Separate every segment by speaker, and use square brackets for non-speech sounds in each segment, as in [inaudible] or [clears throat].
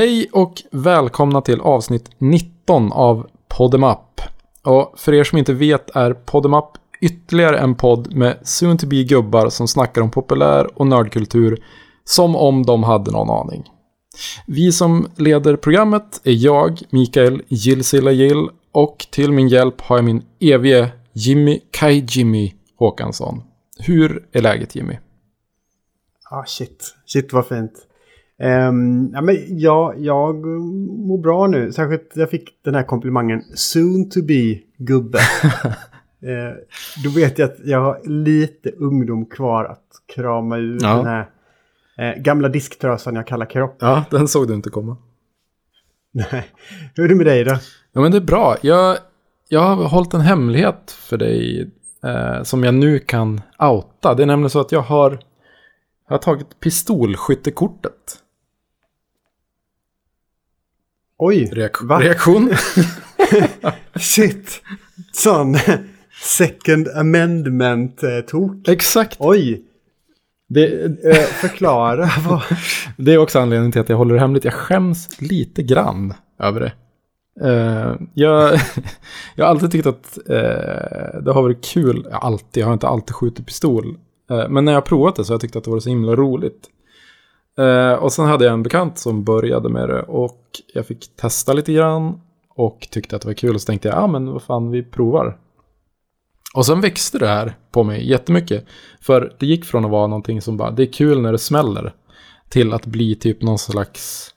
Speaker 1: Hej och välkomna till avsnitt 19 av Podemap. Och för er som inte vet är Podemap ytterligare en podd med soon to be gubbar som snackar om populär och nördkultur som om de hade någon aning. Vi som leder programmet är jag, Mikael Gillsilla Gill och till min hjälp har jag min evige Jimmy Kai Jimmy Håkansson. Hur är läget Jimmy?
Speaker 2: Ah, shit. Shit vad fint. Um, ja, men jag, jag mår bra nu. Särskilt jag fick den här komplimangen soon to be gubbe. uh, [laughs] då vet jag att jag har lite ungdom kvar att krama ur ja. den här uh, gamla disktrösan jag kallar kropp.
Speaker 1: Ja, den såg du inte komma.
Speaker 2: Nej. Hur är det med dig då?
Speaker 1: Ja, men det är bra. Jag, jag har hållit en hemlighet för dig uh, som jag nu kan outa. Det är nämligen så att jag har, jag har tagit pistolskyttekortet.
Speaker 2: Oj,
Speaker 1: Reak va? reaktion? [laughs]
Speaker 2: Shit, sån second amendment-tok.
Speaker 1: Exakt.
Speaker 2: Oj. Det, äh, förklara. [laughs] vad...
Speaker 1: det är också anledningen till att jag håller det hemligt. Jag skäms lite grann över det. Uh, jag, [laughs] jag har alltid tyckt att uh, det har varit kul. Alltid, jag har inte alltid skjutit pistol. Uh, men när jag har provat det så har jag tyckt att det var så himla roligt. Eh, och sen hade jag en bekant som började med det och jag fick testa lite grann och tyckte att det var kul och så tänkte jag, ja ah, men vad fan vi provar. Och sen växte det här på mig jättemycket. För det gick från att vara någonting som bara, det är kul när det smäller. Till att bli typ någon slags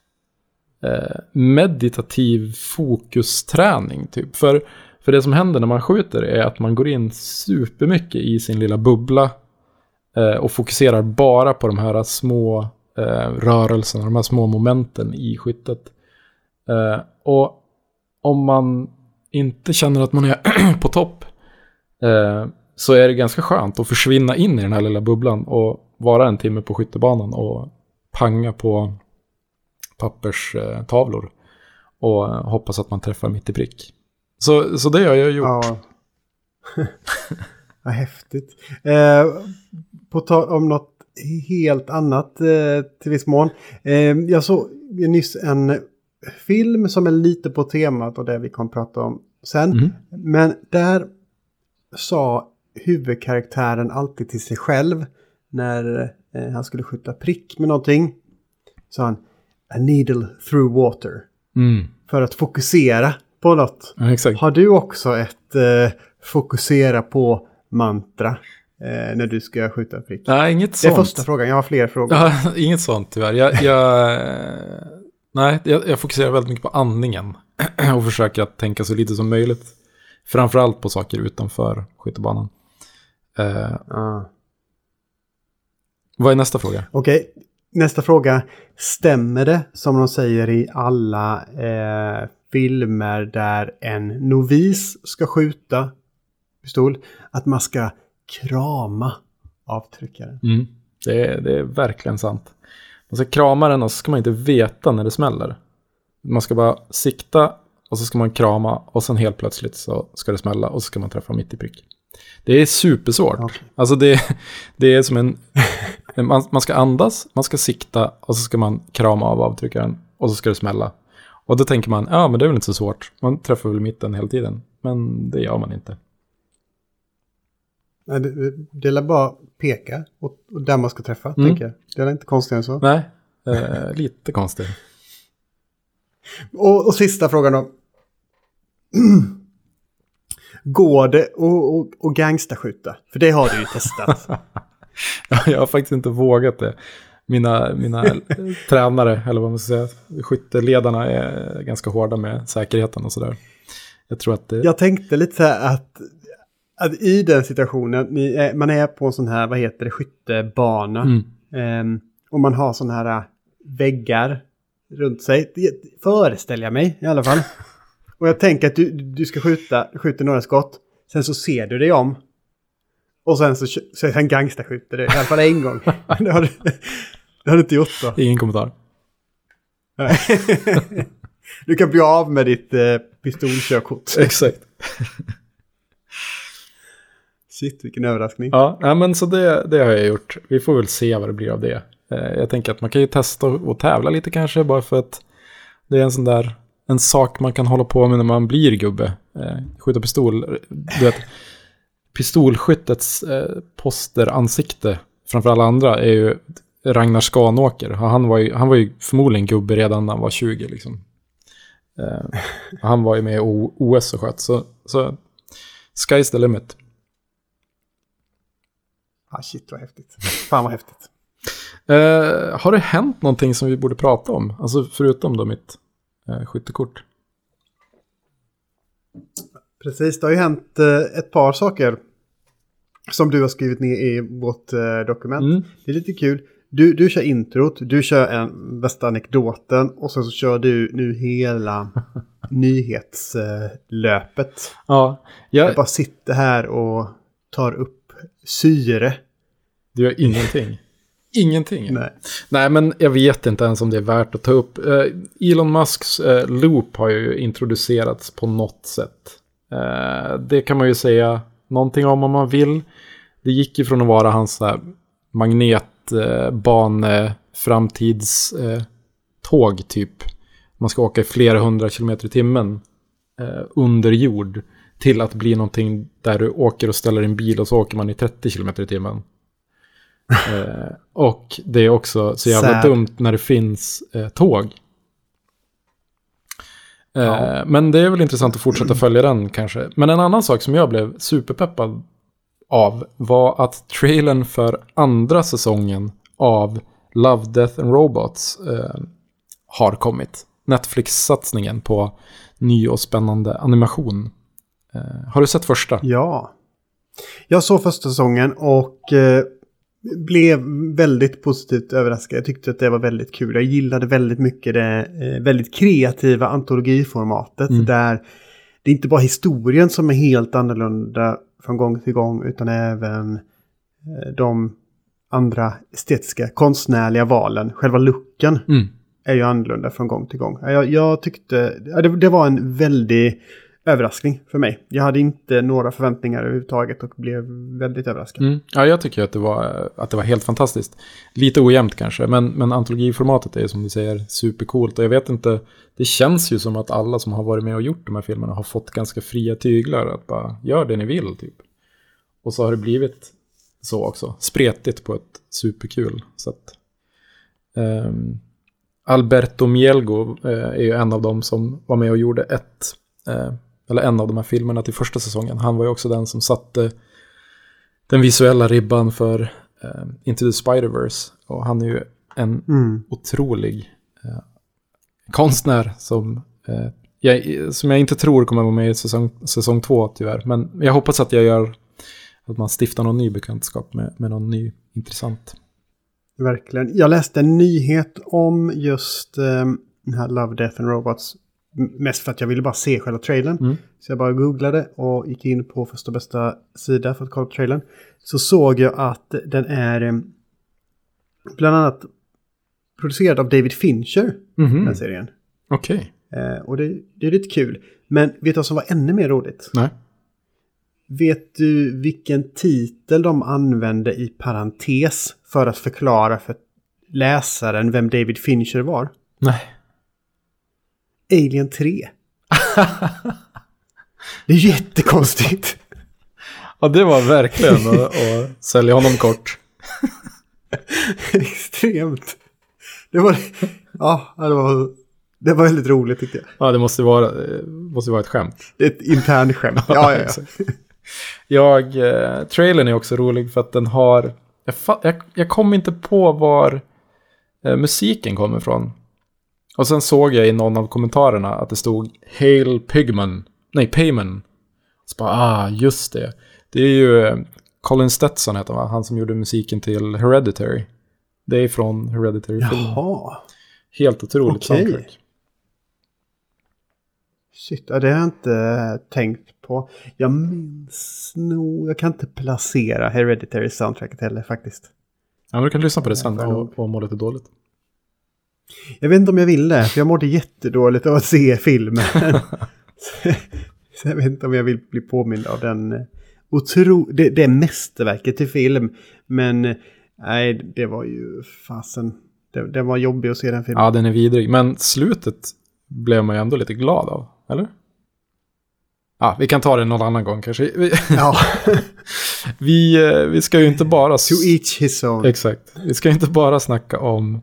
Speaker 1: eh, meditativ fokusträning. Typ. För, för det som händer när man skjuter är att man går in supermycket i sin lilla bubbla. Eh, och fokuserar bara på de här små eh, rörelserna, de här små momenten i skyttet. Eh, och om man inte känner att man är [clears throat] på topp eh, så är det ganska skönt att försvinna in i den här lilla bubblan och vara en timme på skyttebanan och panga på papperstavlor och hoppas att man träffar mitt i prick. Så, så det har jag gjort. Ja. [laughs]
Speaker 2: Vad häftigt. Eh, på tal om något helt annat eh, till viss mån. Eh, jag såg nyss en film som är lite på temat och det vi kommer prata om sen. Mm. Men där sa huvudkaraktären alltid till sig själv när eh, han skulle skjuta prick med någonting. Sa han A needle through water. Mm. För att fokusera på något.
Speaker 1: Ja,
Speaker 2: Har du också ett eh, fokusera på mantra? Eh, när du ska skjuta prick?
Speaker 1: Nej, inget sånt.
Speaker 2: Det är första frågan, jag har fler frågor.
Speaker 1: Ja, [laughs] inget sånt tyvärr. Jag, jag nej, jag, jag, fokuserar väldigt mycket på andningen [clears throat] och försöker att tänka så lite som möjligt. Framförallt på saker utanför skyttebanan. Eh, ah. Vad är nästa fråga?
Speaker 2: Okej, okay. nästa fråga. Stämmer det som de säger i alla eh, filmer där en novis ska skjuta pistol, att man ska krama avtryckaren.
Speaker 1: Mm. Det, är, det är verkligen sant. Man ska krama den och så ska man inte veta när det smäller. Man ska bara sikta och så ska man krama och sen helt plötsligt så ska det smälla och så ska man träffa mitt i prick. Det är supersvårt. Okay. Alltså det, det är som en... Man, man ska andas, man ska sikta och så ska man krama av avtryckaren och så ska det smälla. Och då tänker man, ja men det är väl inte så svårt. Man träffar väl mitten hela tiden. Men det gör man inte.
Speaker 2: Nej, det, det är bara peka och, och där man ska träffa, mm. tänker jag. Det är inte konstigt än så.
Speaker 1: Nej, eh, lite konstigt.
Speaker 2: och, och sista frågan då. [clears throat] Går det att gangsterskjuta? För det har du ju testat. [laughs]
Speaker 1: jag har faktiskt inte vågat det. Mina, mina [laughs] tränare, eller vad man ska säga, skytteledarna är ganska hårda med säkerheten och sådär. Jag tror att det...
Speaker 2: Jag tänkte lite så här att att i den situationen, är, man är på en sån här, vad heter det, skyttebana. Mm. Um, och man har såna här äh, väggar runt sig. föreställer jag mig i alla fall. [laughs] och jag tänker att du, du ska skjuta, skjuter några skott. Sen så ser du dig om. Och sen så, så sen gangsterskjuter du, i alla fall en gång. [laughs] det, har du, det har du inte gjort då.
Speaker 1: Ingen kommentar. [laughs]
Speaker 2: du kan bli av med ditt eh, pistolkörkort.
Speaker 1: Exakt.
Speaker 2: Shit, vilken överraskning.
Speaker 1: Ja, ja men så det, det har jag gjort. Vi får väl se vad det blir av det. Eh, jag tänker att man kan ju testa och tävla lite kanske bara för att Det är en sån där, en sak man kan hålla på med när man blir gubbe. Eh, skjuta pistol. Du vet, pistolskyttets eh, posteransikte framför alla andra är ju Ragnar Skanåker. Han var, ju, han var ju förmodligen gubbe redan när han var 20 liksom. Eh, han var ju med i OS och sköt. Så, så sky's the limit.
Speaker 2: Ah, shit vad häftigt. Fan vad häftigt.
Speaker 1: Eh, har det hänt någonting som vi borde prata om? Alltså förutom då mitt eh, skyttekort.
Speaker 2: Precis, det har ju hänt eh, ett par saker. Som du har skrivit ner i vårt eh, dokument. Mm. Det är lite kul. Du, du kör introt, du kör en bästa anekdoten och sen så kör du nu hela [laughs] nyhetslöpet.
Speaker 1: Ja,
Speaker 2: jag... jag bara sitter här och tar upp syre.
Speaker 1: Du gör ingenting. [laughs] Ingenting?
Speaker 2: Nej.
Speaker 1: Nej, men jag vet inte ens om det är värt att ta upp. Uh, Elon Musks uh, loop har ju introducerats på något sätt. Uh, det kan man ju säga någonting om om man vill. Det gick ju från att vara hans magnetbane framtidståg typ. Man ska åka i flera hundra kilometer i timmen under jord. Till att bli någonting där du åker och ställer en bil och så åker man i 30 kilometer i timmen. [laughs] eh, och det är också så jävla Sad. dumt när det finns eh, tåg. Eh, ja. Men det är väl intressant att fortsätta [clears throat] följa den kanske. Men en annan sak som jag blev superpeppad av var att trailern för andra säsongen av Love, Death and Robots eh, har kommit. Netflix-satsningen på ny och spännande animation. Eh, har du sett första?
Speaker 2: Ja. Jag såg första säsongen och blev väldigt positivt överraskad. Jag tyckte att det var väldigt kul. Jag gillade väldigt mycket det eh, väldigt kreativa antologiformatet. Mm. Där det är inte bara historien som är helt annorlunda från gång till gång. Utan även eh, de andra estetiska konstnärliga valen. Själva looken mm. är ju annorlunda från gång till gång. Jag, jag tyckte det, det var en väldigt överraskning för mig. Jag hade inte några förväntningar överhuvudtaget och blev väldigt överraskad.
Speaker 1: Mm. Ja, jag tycker att det, var, att det var helt fantastiskt. Lite ojämnt kanske, men, men antologiformatet är som du säger supercoolt. Och jag vet inte, det känns ju som att alla som har varit med och gjort de här filmerna har fått ganska fria tyglar. Att bara, gör det ni vill typ. Och så har det blivit så också. Spretigt på ett superkul sätt. Um, Alberto Mielgo uh, är ju en av dem som var med och gjorde ett eh, eller en av de här filmerna till första säsongen. Han var ju också den som satte den visuella ribban för uh, Into the Spider-Verse. Och han är ju en mm. otrolig uh, konstnär som, uh, jag, som jag inte tror kommer vara med i säsong, säsong två tyvärr. Men jag hoppas att jag gör att man stiftar någon ny bekantskap med, med någon ny intressant.
Speaker 2: Verkligen. Jag läste en nyhet om just um, den här Love, Death and Robots Mest för att jag ville bara se själva trailern. Mm. Så jag bara googlade och gick in på första bästa sida för att kolla på trailern. Så såg jag att den är eh, bland annat producerad av David Fincher. Mm -hmm. Den serien.
Speaker 1: Okej.
Speaker 2: Okay. Eh, och det, det, är lite kul. Men vet du vad som var ännu mer roligt?
Speaker 1: Nej.
Speaker 2: Vet du vilken titel de använde i parentes för att förklara för läsaren vem David Fincher var?
Speaker 1: Nej.
Speaker 2: Alien 3. det är jättekonstigt.
Speaker 1: Ja, det var verkligen att, att sälja honom kort.
Speaker 2: Extremt. Det var, ja, det var, det var väldigt roligt tyckte jag.
Speaker 1: Ja, det måste vara, måste vara ett skämt.
Speaker 2: Ett internt skämt. Ja, ja, ja. [laughs]
Speaker 1: jag, eh, trailern är också rolig för att den har, jag, jag, jag kom inte på var eh, musiken kommer ifrån. Och sen såg jag i någon av kommentarerna att det stod Hail Pigman. Nej, Payman. Så bara, ah, just det. Det är ju eh, Colin Stetson heter han, han som gjorde musiken till Hereditary. Det är från Hereditary-filmen.
Speaker 2: Jaha.
Speaker 1: Helt otroligt okay. soundtrack.
Speaker 2: Shit, det har jag inte tänkt på. Jag minns nog, jag kan inte placera Hereditary soundtracket heller faktiskt.
Speaker 1: Ja, men du kan lyssna på det sen och, och må lite dåligt.
Speaker 2: Jag vet inte om jag vill det, för jag mådde jättedåligt av att se filmen. [laughs] så jag vet inte om jag vill bli påmind av den eh, otro... Det, det mästerverket till film. Men eh, nej, det var ju fasen. Det, det var jobbigt att se den filmen.
Speaker 1: Ja, den är vidrig. Men slutet blev man ju ändå lite glad av, eller? Ja, vi kan ta det någon annan gång kanske. Vi, [laughs]
Speaker 2: Ja, [laughs]
Speaker 1: vi, eh, vi ska ju inte bara...
Speaker 2: to each his own.
Speaker 1: Exakt. Vi ska ju inte bara snacka om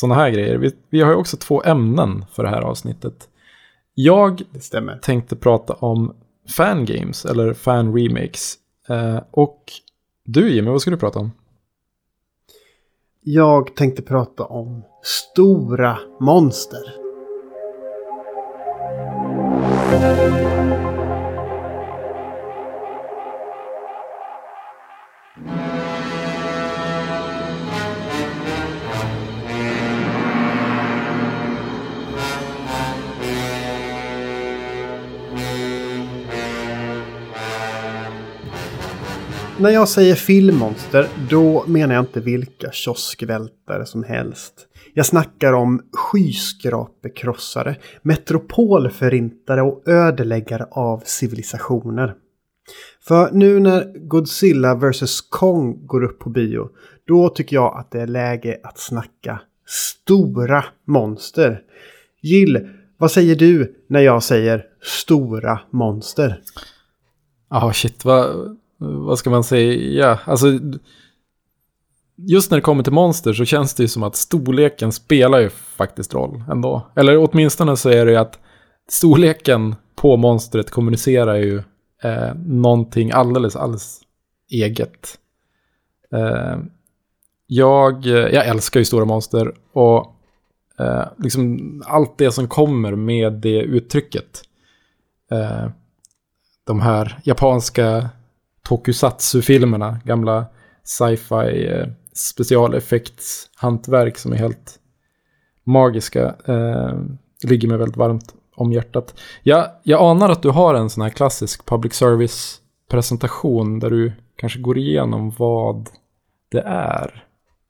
Speaker 1: sådana här grejer. Vi, vi har ju också två ämnen för det här avsnittet. Jag tänkte prata om fangames, eller fan-remakes. Eh, och du Jimmy, vad ska du prata om?
Speaker 2: Jag tänkte prata om stora monster. När jag säger filmmonster, då menar jag inte vilka kioskvältare som helst. Jag snackar om skyskrapekrossare, metropolförintare och ödeläggare av civilisationer. För nu när Godzilla vs Kong går upp på bio, då tycker jag att det är läge att snacka stora monster. Jill, vad säger du när jag säger stora monster?
Speaker 1: Ja, shit, vad, vad ska man säga? Alltså, just när det kommer till monster så känns det ju som att storleken spelar ju faktiskt roll ändå. Eller åtminstone så är det ju att storleken på monstret kommunicerar ju eh, någonting alldeles, alldeles eget. Eh, jag, jag älskar ju stora monster och eh, liksom allt det som kommer med det uttrycket. Eh, de här japanska tokusatsu-filmerna, gamla sci-fi eh, specialeffektshantverk som är helt magiska, eh, ligger mig väldigt varmt om hjärtat. Jag, jag anar att du har en sån här klassisk public service-presentation där du kanske går igenom vad det är.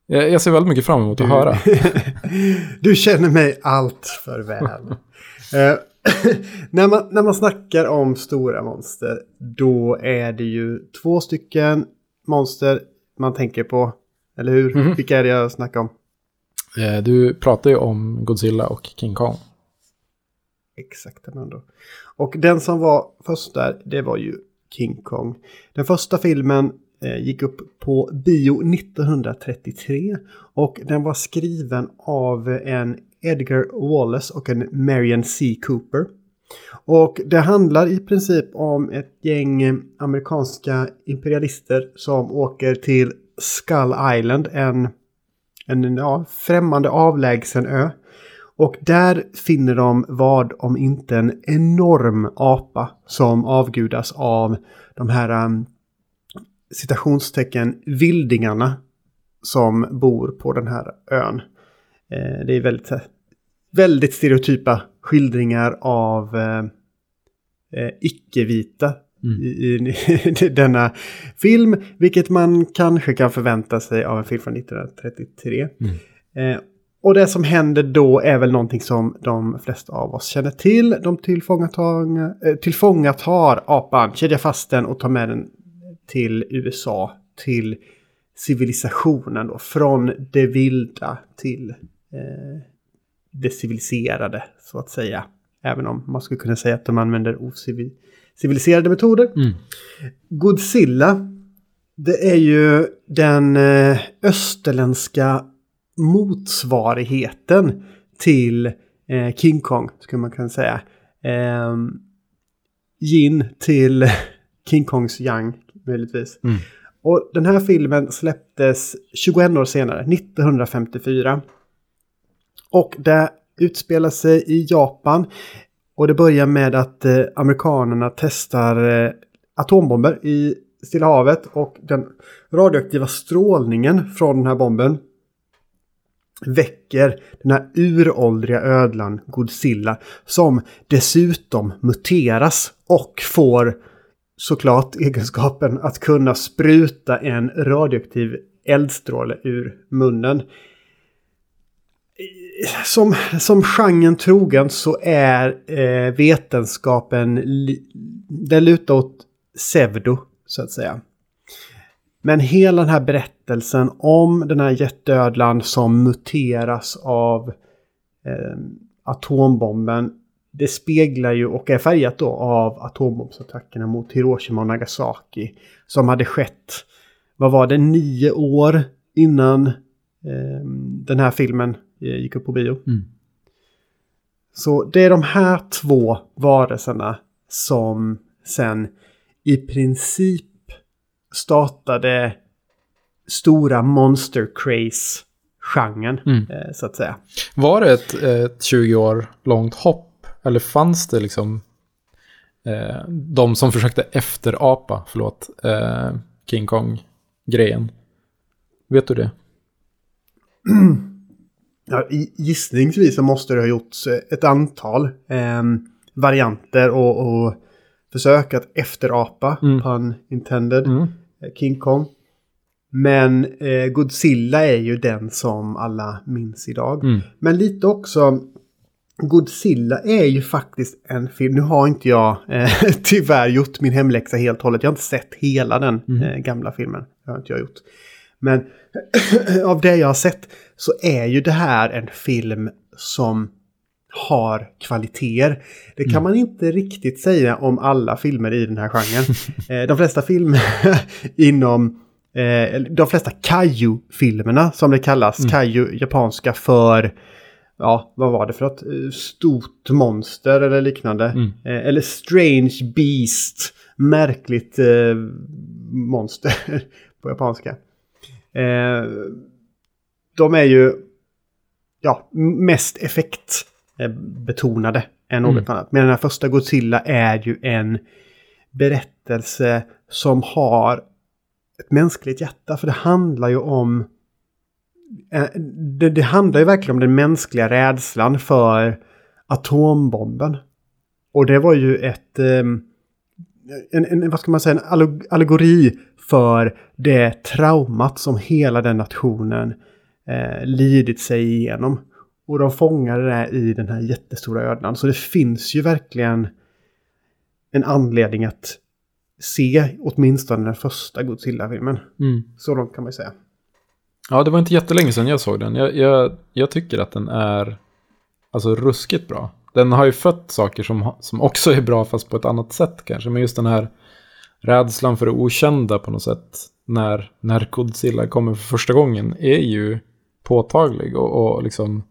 Speaker 1: Jag, jag ser väldigt mycket fram emot att höra. [laughs]
Speaker 2: du känner mig allt för väl. [laughs] Eh, [coughs] när, man, när man snackar om stora monster, då är det ju två stycken monster man tänker på. Eller hur?
Speaker 1: Mhm.
Speaker 2: Vilka är det jag snackar om?
Speaker 1: Eh, Du pratar ju om Godzilla och King Kong.
Speaker 2: Exakt. Och den som var först där, det var ju King Kong. Den första filmen eh, gick upp på bio 1933 och den var skriven av en Edgar Wallace och en Marion C. Cooper. Och det handlar i princip om ett gäng amerikanska imperialister som åker till Skull Island, en, en ja, främmande avlägsen ö. Och där finner de vad om inte en enorm apa som avgudas av de här um, citationstecken vildingarna som bor på den här ön. Eh, det är väldigt, väldigt stereotypa skildringar av eh, eh, icke-vita
Speaker 1: Mm.
Speaker 2: i, i [laughs] denna film, vilket man kanske kan förvänta sig av en film från 1933.
Speaker 1: Mm.
Speaker 2: Eh, och det som händer då är väl någonting som de flesta av oss känner till. De tillfångatar, tillfångatar apan, kedjar fast den och tar med den till USA, till civilisationen då. Från det vilda till det civiliserade, så att säga. Även om man skulle kunna säga att de använder ociviliserade metoder.
Speaker 1: Mm.
Speaker 2: Godzilla, det är ju den eh, österländska motsvarigheten till eh, King Kong, skulle man kunna säga. Eh, Yin till [laughs] King Kongs Yang, möjligtvis.
Speaker 1: Mm.
Speaker 2: Och den här filmen släpptes 21 år senare, 1954. Och det utspelar sig i Japan. Och det börjar med att eh, amerikanerna testar eh, atombomber i Stilla havet. Och den radioaktiva strålningen från den här bomben väcker den här uråldriga ödlan Godzilla som dessutom muteras och får såklart egenskapen att kunna spruta en radioaktiv eldstråle ur munnen. Som, som genren trogen så är eh, vetenskapen, den lutar åt pseudo så att säga. Men hela den här berättelsen om den här jätteödlan som muteras av eh, atombomben det speglar ju och är färgat då av atombombsattackerna mot Hiroshima och Nagasaki. Som hade skett, vad var det, nio år innan eh, den här filmen gick upp på bio.
Speaker 1: Mm.
Speaker 2: Så det är de här två varelserna som sen i princip startade stora monster craze-genren,
Speaker 1: Mm.
Speaker 2: eh, så att säga.
Speaker 1: Var det ett, ett 20 år långt hopp? Eller fanns det liksom eh, de som försökte efterapa, förlåt, eh, King Kong-grejen? Vet du det? [clears throat]
Speaker 2: Ja, gissningsvis så måste det ha gjorts eh, ett antal eh, varianter och, och försök att efterapa,
Speaker 1: Mm.
Speaker 2: pun intended,
Speaker 1: Mm.
Speaker 2: eh, King Kong. Men eh, Godzilla är ju den som alla minns idag.
Speaker 1: Mm.
Speaker 2: Men lite också, Godzilla är ju faktiskt en film, nu har inte jag eh, [laughs] tyvärr gjort min hemläxa helt och hållet, jag har inte sett hela den
Speaker 1: Mm.
Speaker 2: eh, gamla filmen. Det har inte jag gjort. Men [clears throat] av det jag har sett så är ju det här en film som har kvaliteter. Det kan
Speaker 1: Mm.
Speaker 2: man inte riktigt säga om alla filmer i den här genren. [laughs] eh, de flesta filmer [laughs] inom eh, de flesta kaiju-filmerna som det kallas,
Speaker 1: Mm.
Speaker 2: kaiju japanska för, ja vad var det för något, Eh, stort monster eller liknande.
Speaker 1: Mm.
Speaker 2: Eller strange beast, märkligt eh, monster [laughs] på japanska. Eh, de är ju ja, mest effektbetonade än något
Speaker 1: Mm.
Speaker 2: annat. Men den här första Godzilla är ju en berättelse som har ett mänskligt hjärta. För det handlar ju om... eh, Det, det handlar ju verkligen om den mänskliga rädslan för atombomben. Och det var ju ett... ehm, En, en, vad ska man säga, en alleg- allegori för det traumat som hela den nationen eh, lidit sig igenom. Och de fångade det i den här jättestora ödlan. Så det finns ju verkligen en anledning att se åtminstone den första Godzilla-filmen.
Speaker 1: Mm.
Speaker 2: Så långt kan man ju säga.
Speaker 1: Ja, det var inte jättelänge sedan jag såg den. Jag, jag, jag tycker att den är alltså ruskigt bra. Den har ju fött saker som, som också är bra fast på ett annat sätt kanske. Men just den här rädslan för det okända på något sätt när, när Godzilla kommer för första gången är ju påtaglig. Och, och liksom,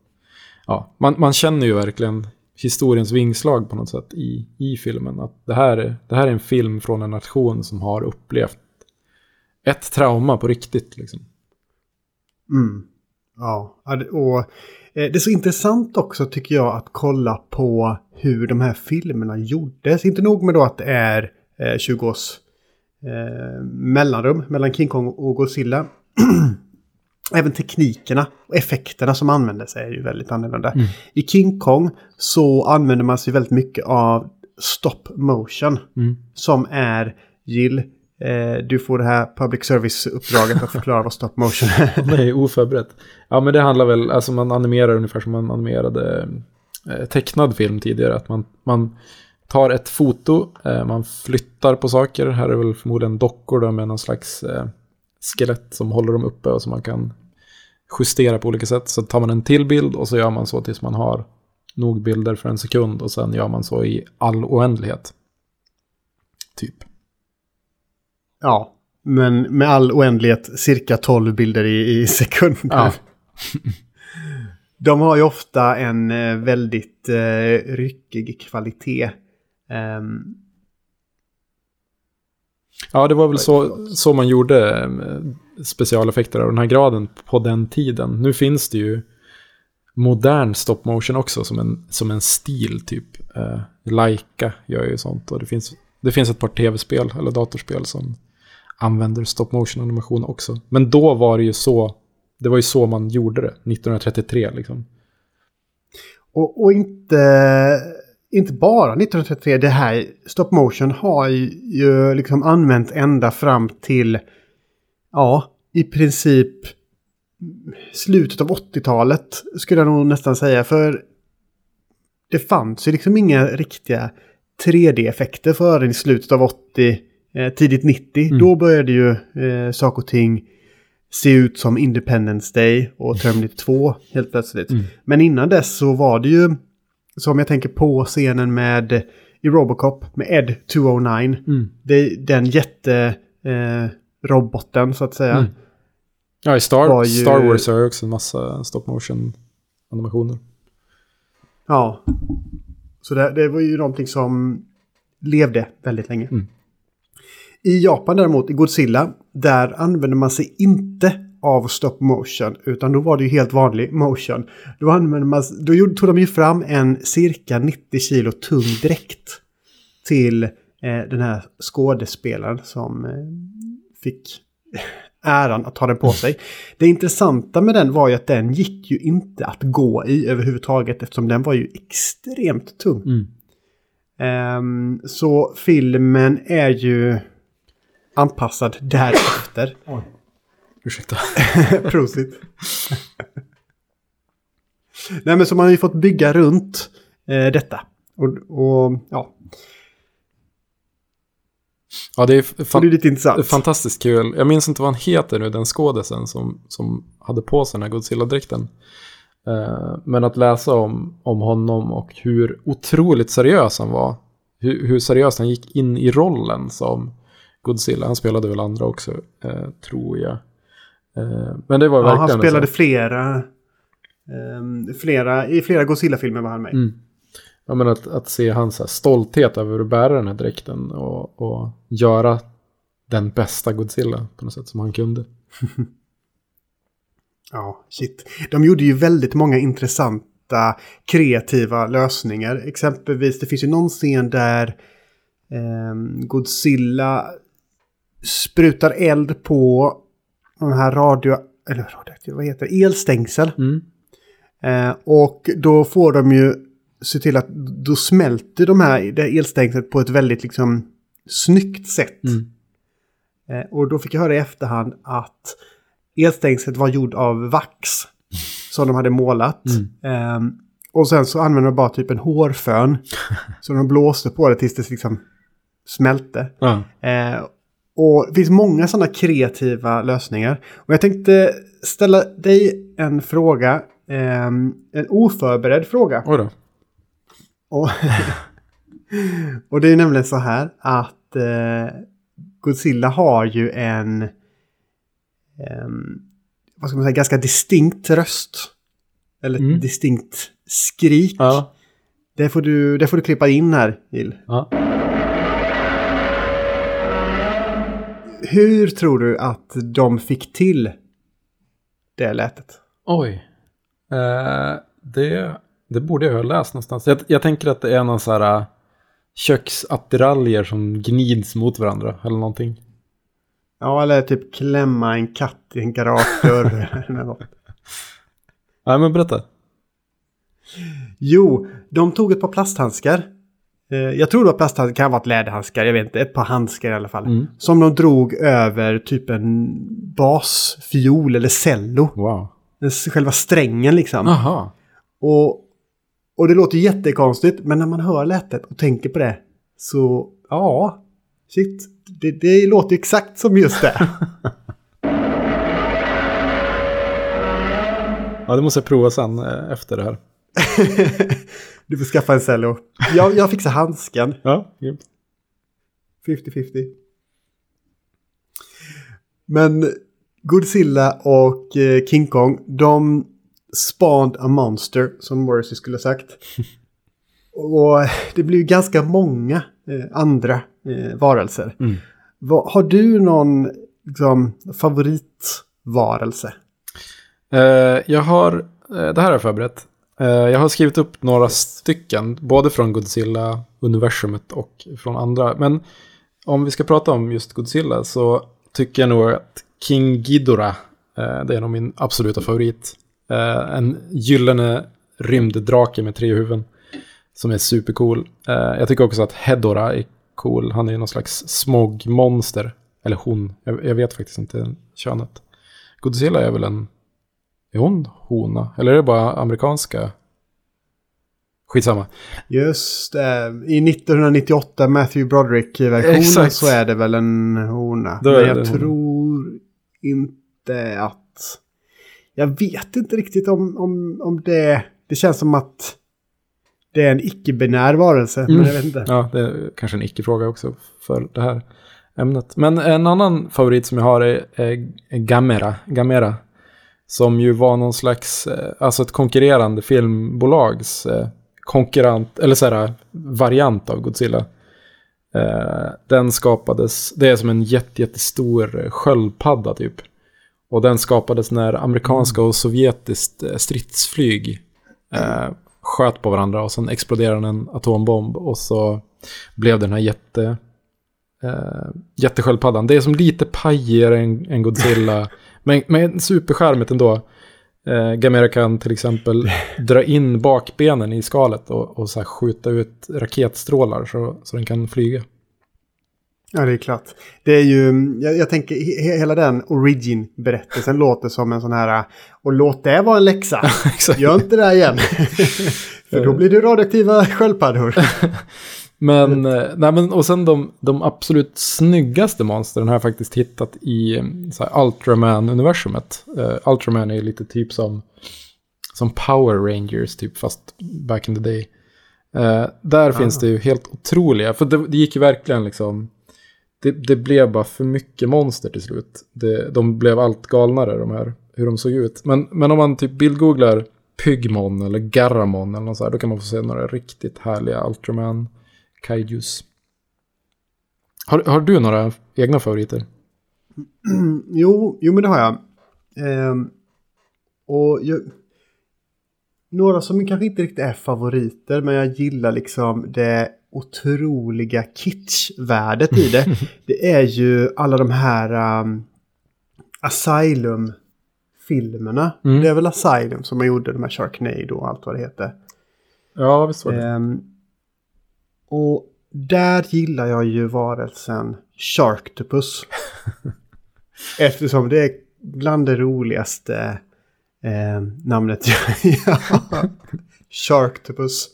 Speaker 1: ja, man, man känner ju verkligen historiens vingslag på något sätt i, i filmen. Att det här, är, det här är en film från en nation som har upplevt ett trauma på riktigt. Liksom.
Speaker 2: Mm. Ja, och eh, det är så intressant också tycker jag att kolla på hur de här filmerna gjordes. Inte nog med då att det är eh, 20 års eh, mellanrum mellan King Kong och Godzilla. [clears throat] Även teknikerna och effekterna som användes är ju väldigt annorlunda.
Speaker 1: Mm.
Speaker 2: I King Kong så använder man sig väldigt mycket av stop motion.
Speaker 1: Mm.
Speaker 2: Som är, Jill, eh, Eh, du får det här public service-uppdraget att förklara vad stop motion är. [laughs]
Speaker 1: Nej, oförberett. Ja, men det handlar väl, alltså man animerar ungefär som man animerade eh, tecknad film tidigare. Att man, man tar ett foto, eh, man flyttar på saker. Här är väl förmodligen dockor då med någon slags eh, skelett som håller dem uppe och som man kan justera på olika sätt. Så tar man en till bild och så gör man så tills man har nog bilder för en sekund och sen gör man så i all oändlighet. Typ.
Speaker 2: Ja, men med all oändlighet cirka 12 bilder i, i sekunden.
Speaker 1: Ja. [laughs]
Speaker 2: De har ju ofta en eh, väldigt eh, ryckig kvalitet. Ehm,
Speaker 1: Ja, det var väl så, så man gjorde eh, specialeffekter av den här graden på den tiden. Nu finns det ju modern stop motion också som en, som en stil typ. Eh, Laika gör ju sånt och det finns, det finns ett par tv-spel eller datorspel som använder stop motion animation också. Men då var det ju så, det var ju så man gjorde det, 1933 liksom.
Speaker 2: och, och inte, inte bara 1933, det här stop motion har ju, liksom använt ända fram till, ja, i princip slutet av 80-talet skulle jag nog nästan säga. För det fanns ju liksom inga riktiga 3D-effekter förrän i slutet av 80, eh, tidigt 90.
Speaker 1: Mm.
Speaker 2: Då började ju eh, saker och ting se ut som Independence Day och Terminator 2 helt plötsligt.
Speaker 1: Mm.
Speaker 2: Men innan dess så var det ju som jag tänker på scenen med i Robocop med Ed 209.
Speaker 1: Mm.
Speaker 2: Det, den jätte eh, så att säga.
Speaker 1: Mm. Ja, i Star,
Speaker 2: ju-
Speaker 1: Star Wars har jag också en massa stop motion animationer.
Speaker 2: Ja. Så det, det var ju någonting som levde väldigt länge.
Speaker 1: Mm.
Speaker 2: I Japan däremot, i Godzilla, där använde man sig inte av stop motion, utan då var det ju helt vanlig motion. Då, använde man, då tog de ju fram en cirka 90 kilo tung dräkt till eh, den här skådespelaren som eh, fick [laughs] äran att ta den på sig. Det intressanta med den var ju att den gick ju inte att gå i överhuvudtaget eftersom den var ju extremt tung.
Speaker 1: Mm.
Speaker 2: Ehm, så filmen är ju anpassad därefter. [laughs]
Speaker 1: Ursäkta. [laughs]
Speaker 2: Prosit. Nej men så man har ju fått bygga runt eh, detta. Och, och ja,
Speaker 1: Ja, det är, fan,
Speaker 2: det är
Speaker 1: fantastiskt kul. Jag minns inte vad han heter nu, den skådisen som, som hade på sig den här Godzilla-dräkten. Eh, men att läsa om, om honom och hur otroligt seriös han var. Hur, hur seriöst han gick in i rollen som Godzilla. Han spelade väl andra också, eh, tror jag. Eh, men det var
Speaker 2: Ja,
Speaker 1: verkligen...
Speaker 2: han spelade flera, ehm, flera... I flera Godzilla-filmer var han med.
Speaker 1: Mm. Ja, men att, att se hans här stolthet över att bära den här dräkten och, och göra den bästa Godzilla på något sätt som han kunde. [laughs]
Speaker 2: Ja, shit. De gjorde ju väldigt många intressanta kreativa lösningar. Exempelvis, det finns ju någon scen där ehm, Godzilla sprutar eld på den här radio... Eller radioaktiv, vad heter det? Elstängsel.
Speaker 1: Mm.
Speaker 2: Eh, och då får de ju se till att då smälter de här, det här elstängslet på ett väldigt liksom snyggt sätt.
Speaker 1: Mm.
Speaker 2: Eh, och då fick jag höra i efterhand att elstängslet var gjord av vax som de hade målat. Ehm, och sen så använde de bara typ en hårfön. [laughs] så de blåste på det tills det liksom smälte.
Speaker 1: Ja.
Speaker 2: Eh, och det finns många sådana kreativa lösningar. Och jag tänkte ställa dig en fråga. ehm, en oförberedd fråga.
Speaker 1: Oj då.
Speaker 2: Och, [laughs] och det är nämligen så här att eh, Godzilla har ju en em, vad ska man säga, ganska distinkt röst. Eller
Speaker 1: Mm.
Speaker 2: distinkt skrik.
Speaker 1: Ja.
Speaker 2: Det, får du, det får du klippa in här, Jill.
Speaker 1: ja.
Speaker 2: Hur tror du att de fick till det lätet?
Speaker 1: Oj. Eh, det, det borde jag ha läst någonstans. Jag, jag tänker att det är någon så här uh, köksattiraljer som gnids mot varandra eller någonting.
Speaker 2: Ja, eller typ klämma en katt i en garagedörr. [laughs] eller något.
Speaker 1: Nej, men berätta.
Speaker 2: Jo, de tog ett par plasthandskar. Eh, jag tror det var plasthandskar, kan ha varit läderhandskar, jag vet inte. Ett par handskar i alla fall.
Speaker 1: Mm.
Speaker 2: Som de drog över typ en basfiol eller cello.
Speaker 1: Wow.
Speaker 2: Själva strängen liksom.
Speaker 1: Aha.
Speaker 2: Och, och det låter jättekonstigt, men när man hör lätet och tänker på det så, ja, shit, det, det låter exakt som just det. [laughs]
Speaker 1: Ja, det måste jag prova sen eh, efter det här. [laughs]
Speaker 2: du får skaffa en cello. Jag, jag fixar handsken.
Speaker 1: Ja, grymt.
Speaker 2: 50-50. Men Godzilla och eh, King Kong, de spawned a monster, som Morrissey skulle ha sagt. [laughs] och det blir ju ganska många eh, andra eh, varelser.
Speaker 1: Mm.
Speaker 2: Har du någon liksom, favoritvarelse?
Speaker 1: Eh, jag har, eh, det här har jag förberett. Eh, jag har skrivit upp några stycken, både från Godzilla-universumet och från andra. Men om vi ska prata om just Godzilla så tycker jag nog att King Ghidorah, eh, det är nog min absoluta favorit. Eh, en gyllene rymddrake med tre huvuden. Som är supercool. Jag tycker också att Hedora är cool. Han är någon slags smogmonster. Eller hon, jag, jag vet faktiskt inte könet. Godzilla är väl en är hon hona? Eller är det bara amerikanska? Skitsamma.
Speaker 2: Just det, i 1998 Matthew Broderick-versionen så är det väl en hona. Men jag tror inte att... Jag vet inte riktigt om, om, om det... Det känns som att det är en icke-binär varelse,
Speaker 1: Mm.
Speaker 2: men jag vet inte.
Speaker 1: Ja, det är kanske en icke-fråga också för det här ämnet. Men en annan favorit som jag har är, är Gamera. Gamera. Som ju var någon slags, eh, alltså ett konkurrerande filmbolags eh, konkurrent, eller så här, variant av Godzilla. Eh, den skapades, det är som en jätte, jättestor sköldpadda typ. Och den skapades när amerikanska och sovjetiskt stridsflyg sköt på varandra och sen exploderade en atombomb och så blev den här jätte, eh, jättesköldpaddan. Det är som lite pajigare än, än Godzilla, [laughs] men, men superskärmigt ändå. Eh, Gamera kan till exempel [laughs] dra in bakbenen i skalet och, och så skjuta ut raketstrålar så, så den kan flyga.
Speaker 2: Ja, det är klart. Det är ju, jag, jag tänker, he, hela den origin-berättelsen låter som en sån här, och låt det vara en läxa. [laughs] Gör inte det här igen. För då blir det radioaktiva sköldpaddor.
Speaker 1: Men, eh, nej men, och sen de, de absolut snyggaste monstren har jag faktiskt hittat i eh, så här, Ultraman-universumet. Uh, Ultraman är lite typ som, som Power Rangers, typ fast back in the day. Eh, där finns det ju helt otroliga, för det, det gick ju verkligen liksom, det, det blev bara för mycket monster till slut. Det, de blev allt galnare de här, hur de såg ut. Men, men om man typ bildgooglar Pygmon eller Garramon eller något så här, då kan man få se några riktigt härliga Ultraman kaijus. Har, har du några egna favoriter? [clears throat]
Speaker 2: jo, jo, men det har jag. Ehm, och jag, några som kanske inte riktigt är favoriter, men jag gillar liksom det otroliga kitschvärdet i det. [laughs] det är ju alla de här um, Asylum-filmerna.
Speaker 1: Mm.
Speaker 2: Det är väl Asylum som man gjorde, de här Sharknado och allt vad det heter.
Speaker 1: Ja, visst var det.
Speaker 2: Ehm, och där gillar jag ju varelsen Sharktopus. [laughs] Eftersom det är bland det roligaste eh, namnet [laughs] jag har. Sharktopus.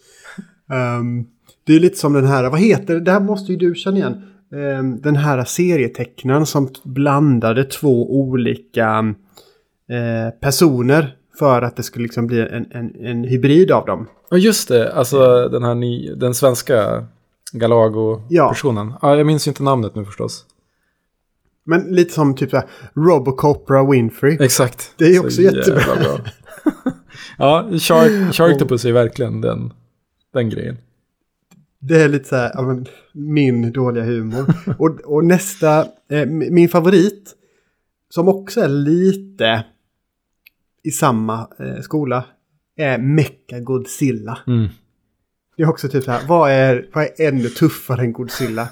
Speaker 2: Ehm, det är lite som den här, vad heter det? Det här måste ju du känna igen. Ehm, den här serietecknaren som blandade två olika eh, personer för att det skulle liksom bli en, en, en hybrid av dem.
Speaker 1: Ja, just det. Alltså den här ny, den svenska Galago-personen. Ja. jag minns ju inte namnet nu förstås.
Speaker 2: Men lite som typ såhär Robocopra Winfrey.
Speaker 1: Exakt.
Speaker 2: Det är
Speaker 1: Så
Speaker 2: också jättebra.
Speaker 1: jävla bra. [laughs] ja, Shark, Sharktopus är verkligen den, den grejen.
Speaker 2: Det är lite så här, ja, men, min dåliga humor. och, och nästa, eh, min favorit, som också är lite i samma eh, skola, är Mecha Godzilla.
Speaker 1: Mm.
Speaker 2: Det är också typ så här, vad är, vad är ännu tuffare än Godzilla?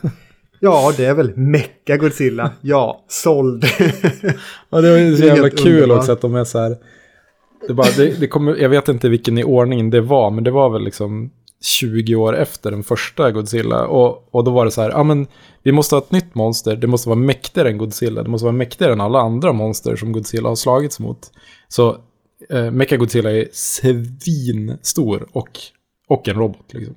Speaker 2: Ja, det är väl Mecha Godzilla. Ja, såld. [laughs]
Speaker 1: Ja, det var ju så
Speaker 2: är
Speaker 1: jävla kul
Speaker 2: underbart.
Speaker 1: också att de är så här. Det bara, det, det kommer, jag vet inte vilken i ordningen det var, men det var väl liksom 20 år efter den första Godzilla. Och, och då var det så här, ja men vi måste ha ett nytt monster, det måste vara mäktigare än Godzilla, det måste vara mäktigare än alla andra monster som Godzilla har slagits mot. Så eh, Mecha-Godzilla är svinstor och, och en robot liksom.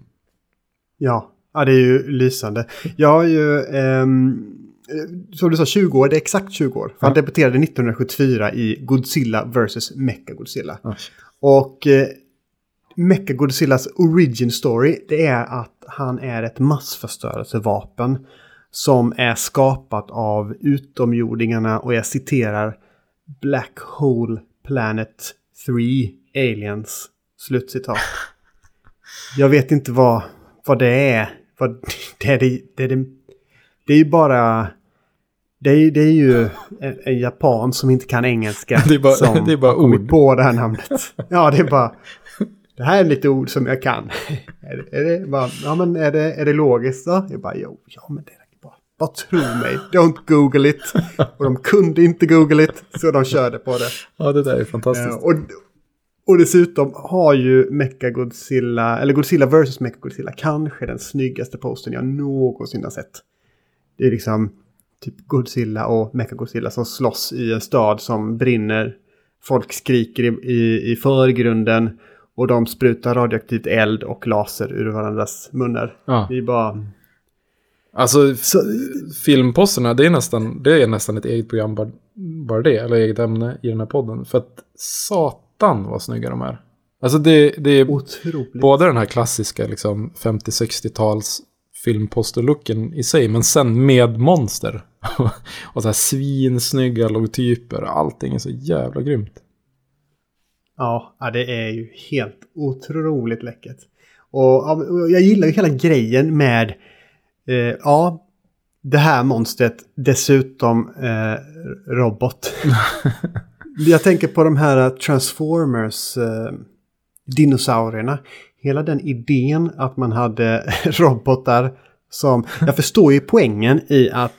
Speaker 2: Ja, ja, det är ju lysande. Jag har ju, ehm, eh, som du sa, 20 år. Det är exakt 20 år. För han
Speaker 1: Ja.
Speaker 2: debuterade 1974 i Godzilla vs. Mecha-Godzilla.
Speaker 1: Oj.
Speaker 2: Och eh, Mecha-Godzillas origin story, det är att han är ett massförstörelsevapen som är skapat av utomjordingarna och jag citerar Black Hole Planet 3 Aliens. Slutcitat. [laughs] Jag vet inte vad, vad det är. Vad, [laughs] det, är det, det, är det, det är ju bara... Det är, det är ju en, en japan som inte kan engelska. [laughs]
Speaker 1: Det är bara-
Speaker 2: som
Speaker 1: det är bara ord.
Speaker 2: på det här namnet. Ja, det är bara... Det här är lite ord som jag kan. Är det, är det, bara, ja, men är det, är det logiskt då? Jag bara, jo, ja, men det är bara, tro mig. Don't google it. Och de kunde inte google it, så de körde på det.
Speaker 1: Ja, det där är fantastiskt.
Speaker 2: Eh, och, och dessutom har ju Mecha Godzilla, eller Godzilla vs. Mecha Godzilla, kanske den snyggaste posten jag någonsin har sett. Det är liksom typ Godzilla och Mecha Godzilla som slåss i en stad som brinner. Folk skriker i, i, i förgrunden och de sprutar radioaktivt eld och laser ur varandras munnar.
Speaker 1: Ja.
Speaker 2: Det är bara...
Speaker 1: Alltså,
Speaker 2: Så,
Speaker 1: filmposterna, det är, nästan, det är nästan ett eget program bara, bara det, eller eget ämne i den här podden. För att satan vad snygga de är. Alltså det, det är
Speaker 2: Otroligt.
Speaker 1: både den här klassiska liksom 50-60-tals filmposterlooken i sig, men sen med monster. [laughs] och så här svinsnygga logotyper. Allting är så jävla grymt.
Speaker 2: Ja, det är ju helt otroligt läckert. Och jag gillar ju hela grejen med, eh, ja, det här monstret dessutom eh, robot. [laughs] jag tänker på de här Transformers eh, dinosaurierna. Hela den idén att man hade [laughs] robotar som... Jag förstår ju poängen i att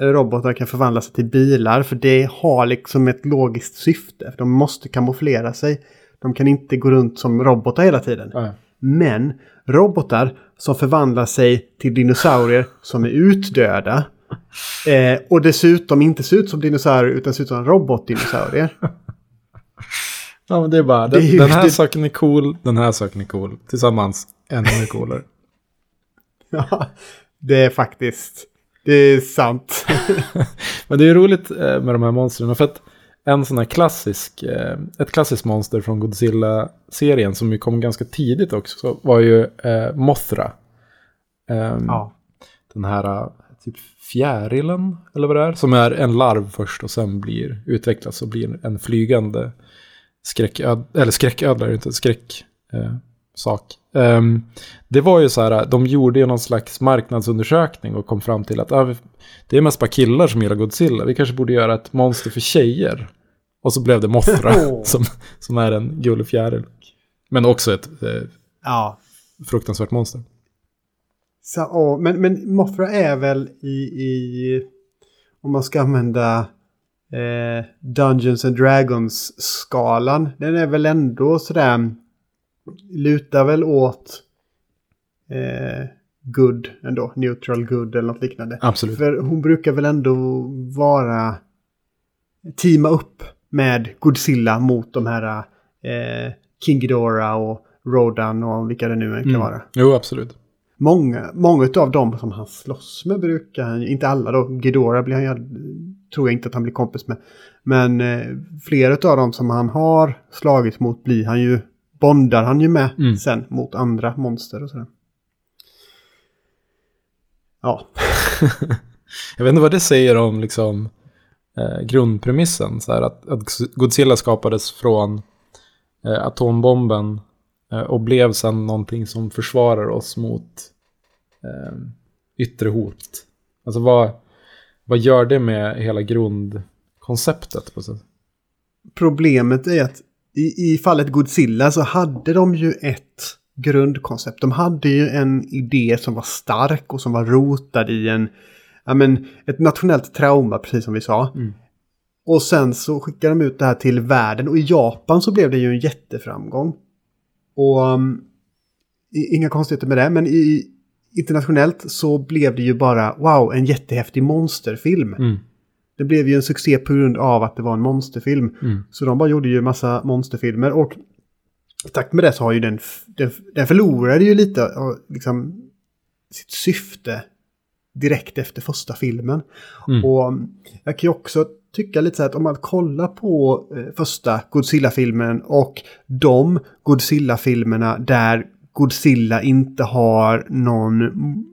Speaker 2: robotar kan förvandla sig till bilar. För det har liksom ett logiskt syfte. De måste kamouflera sig. De kan inte gå runt som robotar hela tiden.
Speaker 1: Ja.
Speaker 2: Men robotar som förvandlar sig till dinosaurier som är utdöda. Eh, och dessutom inte ser ut som dinosaurier utan ser ut som robotdinosaurier.
Speaker 1: Ja, men det är bara, den,
Speaker 2: Det är
Speaker 1: den här
Speaker 2: det-
Speaker 1: saken är cool, den här saken är cool. Tillsammans ännu mer coolare. [laughs]
Speaker 2: Ja, det är faktiskt... Det är sant. [laughs]
Speaker 1: Men det är roligt eh, med de här monstren för att en sån här klassisk, eh, ett klassiskt monster från Godzilla-serien som ju kom ganska tidigt också var ju eh, Mothra. Ehm,
Speaker 2: ja.
Speaker 1: Den här eh, typ fjärilen, eller vad det är, som är en larv först och sen blir utvecklas och blir en flygande skräcköd, eller skräcködla är det inte, skräck eh, sak. Ehm, det var ju så här, de gjorde ju någon slags marknadsundersökning och kom fram till att ah, det är mest bara killar som gillar Godzilla, vi kanske borde göra ett monster för tjejer. Och så blev det Mothra, [laughs] som, som är en gullig fjäril. Men också ett eh,
Speaker 2: ja.
Speaker 1: fruktansvärt monster.
Speaker 2: Så, och, men, men Mothra är väl i, i... Om man ska använda eh, Dungeons and Dragons-skalan. Den är väl ändå sådär... Lutar väl åt eh, good ändå. Neutral good eller något liknande.
Speaker 1: Absolut.
Speaker 2: För hon brukar väl ändå vara... Teama upp med Godzilla mot de här eh, King Ghidorah och Rodan och vilka det nu kan
Speaker 1: Mm.
Speaker 2: vara.
Speaker 1: Jo, absolut.
Speaker 2: Många, många av dem som han slåss med brukar han, inte alla då, Ghidorah blir han ju, tror jag inte att han blir kompis med. Men eh, flera av dem som han har slagits mot blir han ju, bondar han ju med
Speaker 1: Mm.
Speaker 2: sen mot andra monster och sådär. Ja, [laughs]
Speaker 1: Jag vet inte vad det säger om liksom, eh, grundpremissen. Så här, att, att Godzilla skapades från eh, atombomben eh, och blev sen någonting som försvarar oss mot eh, yttre hot. Alltså vad, vad gör det med hela grundkonceptet? På sätt?
Speaker 2: problemet är att i, i fallet Godzilla så hade de ju ett grundkoncept. De hade ju en idé som var stark och som var rotad i en, ja men, ett nationellt trauma, precis som vi sa.
Speaker 1: Mm.
Speaker 2: Och sen så skickade de ut det här till världen och i Japan så blev det ju en jätteframgång. Och um, inga konstigheter med det, men i, internationellt så blev det ju bara wow, en jättehäftig monsterfilm.
Speaker 1: Mm.
Speaker 2: Det blev ju en succé på grund av att det var en monsterfilm.
Speaker 1: Mm.
Speaker 2: Så de bara gjorde ju massa monsterfilmer och i takt med det så har ju den, den, den förlorade ju lite liksom sitt syfte direkt efter första filmen.
Speaker 1: Mm.
Speaker 2: Och mm, jag kan ju också tycka lite så här att om man kollar på eh, första Godzilla-filmen och de Godzilla-filmerna där Godzilla inte har någon mm,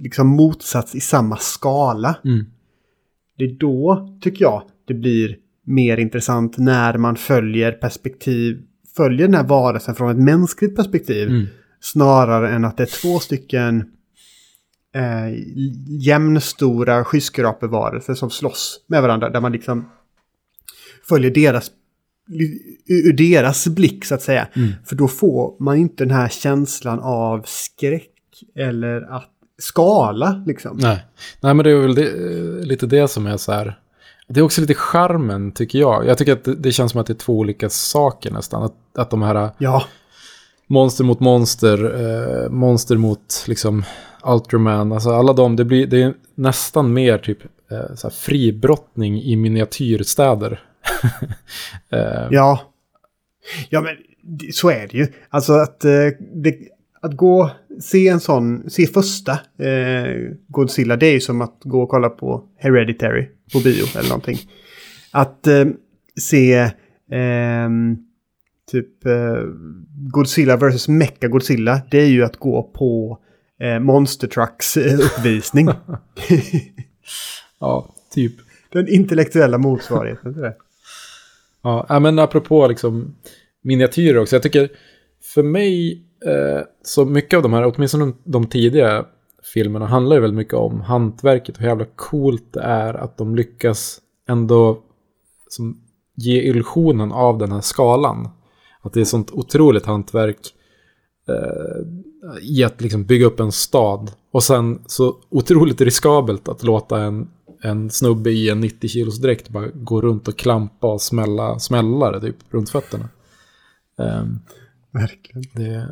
Speaker 2: liksom motsats i samma skala.
Speaker 1: Mm.
Speaker 2: Det är då, tycker jag, det blir mer intressant när man följer perspektiv, följer den här varelsen från ett mänskligt perspektiv.
Speaker 1: Mm.
Speaker 2: Snarare än att det är två stycken eh, jämnstora skyskrapevarelser som slåss med varandra. Där man liksom följer deras, ur deras blick så att säga.
Speaker 1: Mm.
Speaker 2: För då får man inte den här känslan av skräck eller att skala liksom.
Speaker 1: Nej. Nej, men det är väl det, eh, lite det som är så här. Det är också lite charmen tycker jag. Jag tycker att det, det känns som att det är två olika saker nästan. Att, att de här
Speaker 2: Ja,
Speaker 1: monster mot monster, eh, monster mot liksom Ultraman, alltså alla de, det, blir, det är nästan mer typ eh, så här fribrottning i miniatyrstäder. [laughs] eh,
Speaker 2: Ja. Ja, men så är det ju. Alltså att, eh, det, att gå, se en sån, se första eh, Godzilla, det är ju som att gå och kolla på Hereditary på bio eller någonting. Att eh, se eh, typ eh, Godzilla vs. Mecha Godzilla, det är ju att gå på eh, Monster Trucks eh, uppvisning. [laughs]
Speaker 1: Ja, typ.
Speaker 2: Den intellektuella motsvarigheten till det.
Speaker 1: Ja, men apropå liksom miniatyrer också. Jag tycker för mig, eh, så mycket av de här, åtminstone de, de tidiga filmerna, handlar ju väldigt mycket om hantverket och hur jävla coolt det är att de lyckas ändå som, ge illusionen av den här skalan. Att det är sånt otroligt hantverk i att liksom bygga upp en stad. Och sen så otroligt riskabelt att låta en, en snubbe i en 90 kilos dräkt bara gå runt och klampa och smälla smällare typ runt fötterna. Um,
Speaker 2: Verkligen.
Speaker 1: det,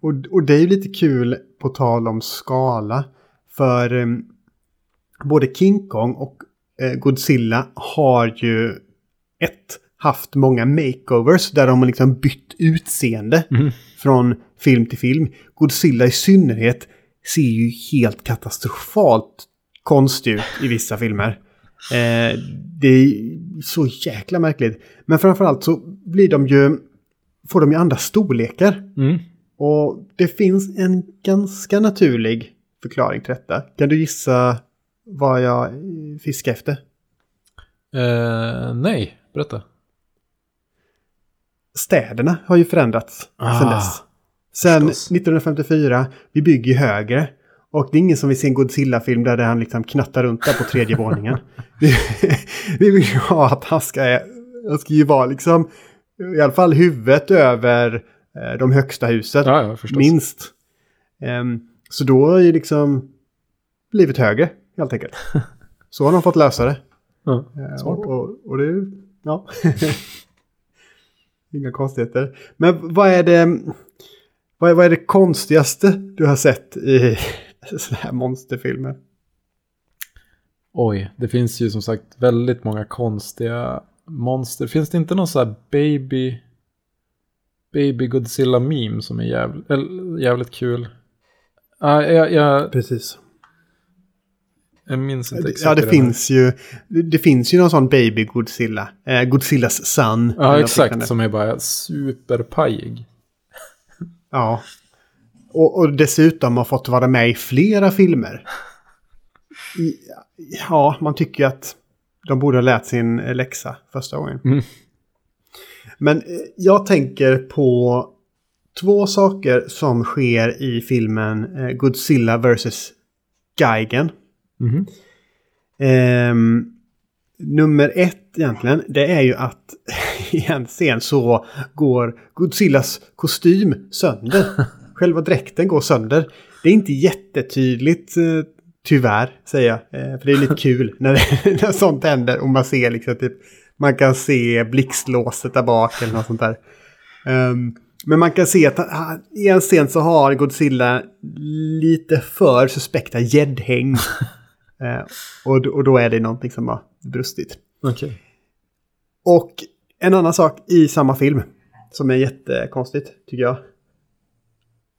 Speaker 2: Och, och det är ju lite kul på tal om skala. För eh, både King Kong och eh, Godzilla har ju ett haft många makeovers där de har liksom bytt utseende
Speaker 1: Mhm.
Speaker 2: från film till film. Godzilla i synnerhet ser ju helt katastrofalt konstig ut i vissa filmer. Eh, det är så jäkla märkligt. Men framförallt så blir de ju, får de ju andra storlekar.
Speaker 1: mm.
Speaker 2: Och det finns en ganska naturlig förklaring till detta. Kan du gissa vad jag fiskar efter?
Speaker 1: Eh, nej, berätta.
Speaker 2: Städerna har ju förändrats
Speaker 1: Ah,
Speaker 2: sedan dess. Sen
Speaker 1: förstås.
Speaker 2: 1954, vi bygger högre. Och det är ingen som vill se en Godzilla-film där han liksom knattar runt där på tredje [laughs] våningen. Vi, vi vill ju ha att han ska, han ska ju vara liksom i alla fall huvudet över eh, de högsta husen.
Speaker 1: Ja, ja.
Speaker 2: Minst. Ehm, så då är ju liksom blivit högre helt enkelt. [laughs] Så har de fått lösa det.
Speaker 1: Ja,
Speaker 2: Eh,
Speaker 1: smart.
Speaker 2: och, och, och det, ja. [laughs] Inga konstigheter. Men vad är det, vad är, vad är det konstigaste du har sett i [laughs] sådana här monsterfilmer?
Speaker 1: Oj, det finns ju som sagt väldigt många konstiga monster. Finns det inte någon sån här baby... Baby Godzilla meme som är jävligt, jävligt kul? Ja, jag, jag,
Speaker 2: Precis.
Speaker 1: Jag minns inte exakt.
Speaker 2: Ja, det
Speaker 1: den
Speaker 2: finns ju, det finns ju någon sån baby Godzilla. Eh, Godzillas son.
Speaker 1: Ja, exakt. Som är bara superpajig.
Speaker 2: Ja. Och, och dessutom har fått vara med i flera filmer. I, ja, man tycker ju att de borde ha lärt sin läxa första gången.
Speaker 1: Mm.
Speaker 2: Men eh, jag tänker på två saker som sker i filmen eh, Godzilla vs. Geigen.
Speaker 1: Mhm.
Speaker 2: Ehm, nummer ett egentligen, det är ju att [laughs] i en scen så går Godzillas kostym sönder. [laughs] Själva dräkten går sönder. Det är inte jättetydligt, eh, tyvärr, säger jag. Eh, för det är lite [laughs] kul när, det, när sånt händer och man ser liksom typ, man kan se blixtlåset där bak eller något sånt där. Ehm, men man kan se att han- i en scen så har Godzilla lite för suspekta gäddhäng. Eh, och, och då är det någonting som har brustit.
Speaker 1: Okej.
Speaker 2: Och en annan sak i samma film som är jättekonstigt tycker jag.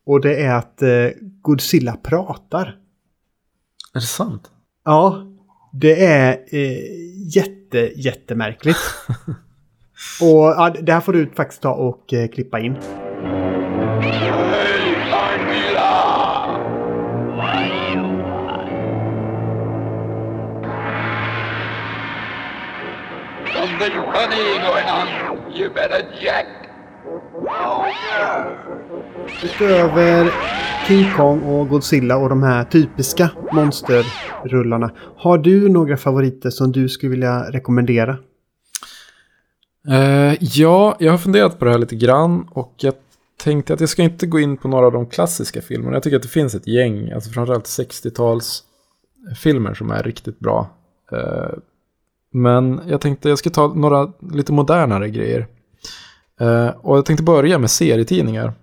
Speaker 2: Och det är att eh, Godzilla pratar.
Speaker 1: Är det sant?
Speaker 2: Ja, det är eh, jätte, jättemärkligt. [laughs] och ja, det här får du faktiskt ta och eh, klippa in.
Speaker 3: Something funny going on. You better check.
Speaker 2: Utöver King Kong och Godzilla och de här typiska monsterrullarna. Har du några favoriter som du skulle vilja rekommendera?
Speaker 1: Eh, ja, jag har funderat på det här lite grann och jag tänkte att jag ska inte gå in på några av de klassiska filmerna. Jag tycker att det finns ett gäng, alltså framförallt 60-tals filmer som är riktigt bra. Eh, men jag tänkte jag ska ta några lite modernare grejer. Eh, och jag tänkte börja med serietidningar.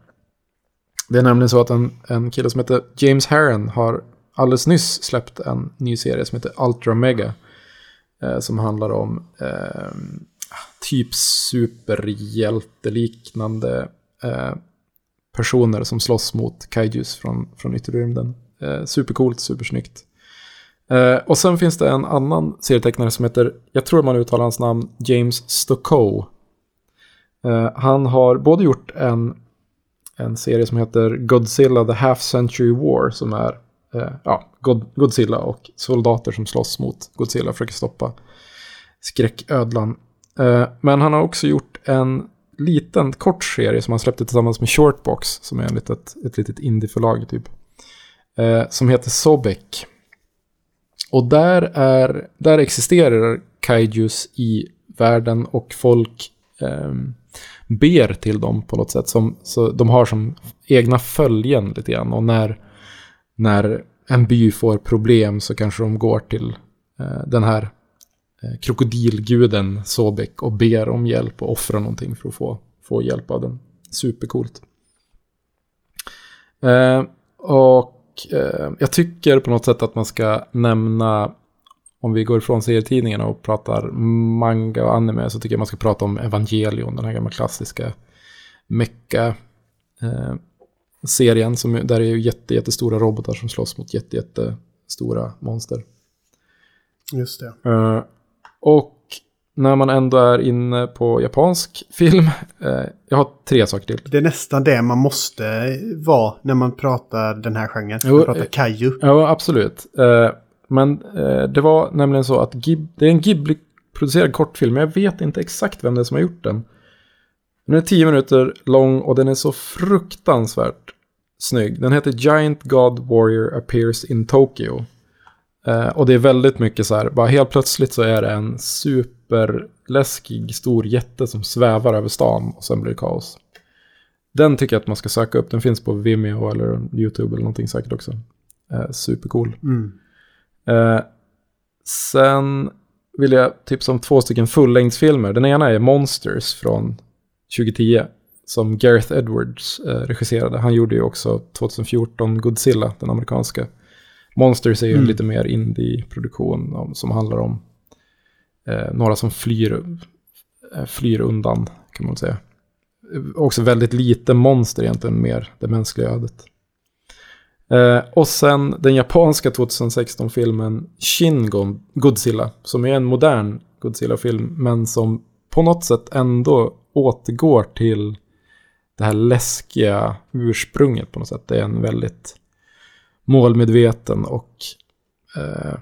Speaker 1: Det är nämligen så att en, en kille som heter James Herron har alldeles nyss släppt en ny serie som heter Ultra Mega. Eh, som handlar om eh, typ superhjälteliknande eh, personer som slåss mot kaijus från, från yttre rymden. Eh, supercoolt, supersnyggt. Eh, och sen finns det en annan serietecknare som heter, jag tror man uttalar hans namn, James Stokoe. Eh, han har både gjort en, en serie som heter Godzilla The Half Century War som är eh, ja, God, Godzilla och soldater som slåss mot Godzilla och försöker stoppa skräcködlan. Eh, men han har också gjort en liten kort serie som han släppte tillsammans med Shortbox som är ett litet, ett litet indieförlag typ. Eh, som heter Sobek. Och där, är, där existerar kaijus i världen och folk eh, ber till dem på något sätt. Som, så de har som egna följen lite grann. Och när, när en by får problem så kanske de går till eh, den här eh, krokodilguden Sobek och ber om hjälp och offrar någonting för att få, få hjälp av den. Supercoolt. Eh, och eh, jag tycker på något sätt att man ska nämna, om vi går ifrån serietidningarna och pratar manga och anime, så tycker jag man ska prata om Evangelion, den här gamla klassiska mecka eh, serien, som, där är ju jätte, jättestora robotar som slåss mot jätte, jättestora monster.
Speaker 2: Just det.
Speaker 1: Eh, och när man ändå är inne på japansk film, eh, jag har tre saker till.
Speaker 2: Det är nästan det man måste vara när man pratar den här genren.
Speaker 1: Jo,
Speaker 2: man pratar
Speaker 1: eh,
Speaker 2: kaiju.
Speaker 1: Ja, absolut. Eh, men det var nämligen så att Gib det är en Ghibli-producerad kortfilm, men jag vet inte exakt vem det är som har gjort den. Den är tio minuter lång och den är så fruktansvärt snygg. Den heter Giant God Warrior Appears in Tokyo. Eh, och det är väldigt mycket så här, bara helt plötsligt så är det en superläskig stor jätte som svävar över stan och sen blir det kaos. Den tycker jag att man ska söka upp. Den finns på Vimeo eller YouTube eller någonting säkert också. Eh, supercool.
Speaker 2: Mm.
Speaker 1: Eh, sen vill jag tipsa om två stycken fullängdsfilmer. Den ena är Monsters från 2010. Som Gareth Edwards eh, regisserade. Han gjorde ju också 2014 Godzilla, den amerikanska. Monsters är ju en
Speaker 2: Mm.
Speaker 1: lite mer indie-produktion om, som handlar om eh, några som flyr, eh, flyr undan, kan man säga. Också väldigt lite monster egentligen, mer det mänskliga ödet. Eh, och sen den japanska 2016-filmen Shin Godzilla, som är en modern Godzilla-film, men som på något sätt ändå återgår till det här läskiga ursprunget på något sätt. Det är en väldigt målmedveten och eh,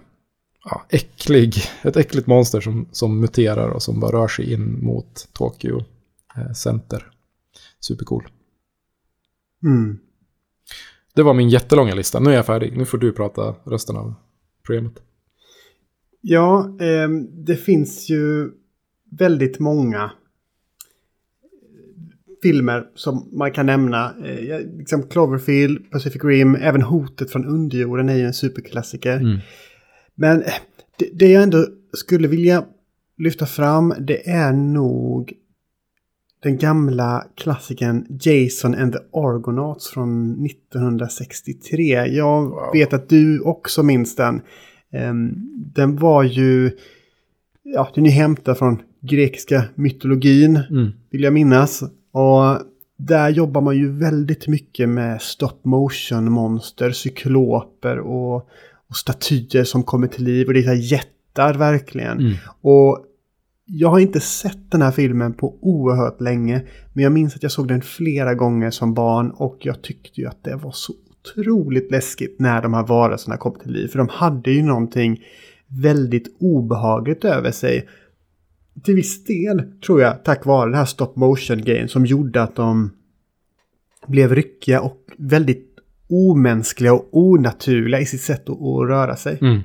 Speaker 1: ja, äcklig, ett äckligt monster som, som muterar och som bara rör sig in mot Tokyo eh, center. Supercool.
Speaker 2: Mm.
Speaker 1: Det var min jättelånga lista. Nu är jag färdig. Nu får du prata resten av programmet.
Speaker 2: Ja, ehm, det finns ju väldigt många filmer som man kan nämna. Eh, liksom Cloverfield, Pacific Rim, även Hotet från underjorden är ju en superklassiker.
Speaker 1: Mm.
Speaker 2: Men eh, det, det jag ändå skulle vilja lyfta fram det är nog den gamla klassikern Jason and the Argonauts från 1963. Jag
Speaker 1: Wow.
Speaker 2: vet att du också minns den. Ehm, den var ju, ja, den är hämtad från grekiska mytologin,
Speaker 1: Mm.
Speaker 2: vill jag minnas. Och där jobbar man ju väldigt mycket med stop motion monster, cykloper och, och statyer som kommer till liv. Och det är jättar verkligen.
Speaker 1: Mm.
Speaker 2: Och jag har inte sett den här filmen på oerhört länge. Men jag minns att jag såg den flera gånger som barn och jag tyckte ju att det var så otroligt läskigt när de här varelserna kom till liv. För de hade ju någonting väldigt obehagligt över sig. Till viss del tror jag tack vare den här stop motion grejen som gjorde att de blev ryckiga och väldigt omänskliga och onaturliga i sitt sätt att, att röra sig.
Speaker 1: Mm.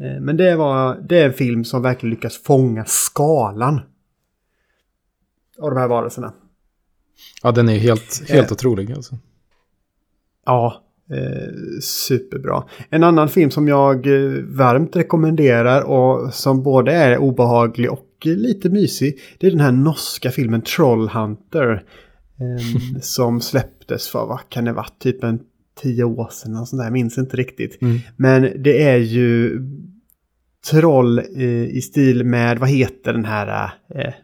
Speaker 2: Eh, Men det, var, det är en film som verkligen lyckas fånga skalan av de här varelserna.
Speaker 1: Ja, den är helt, helt
Speaker 2: Eh.
Speaker 1: otrolig. Alltså.
Speaker 2: Ja, eh, superbra. En annan film som jag eh, varmt rekommenderar och som både är obehaglig och lite mysig. Det är den här norska filmen Trollhunter. Eh, [laughs] som släpptes för, vad kan det vara, typ en tio år sedan. Och sånt där. Jag minns inte riktigt.
Speaker 1: Mm.
Speaker 2: Men det är ju troll eh, i stil med, vad heter den här, eh,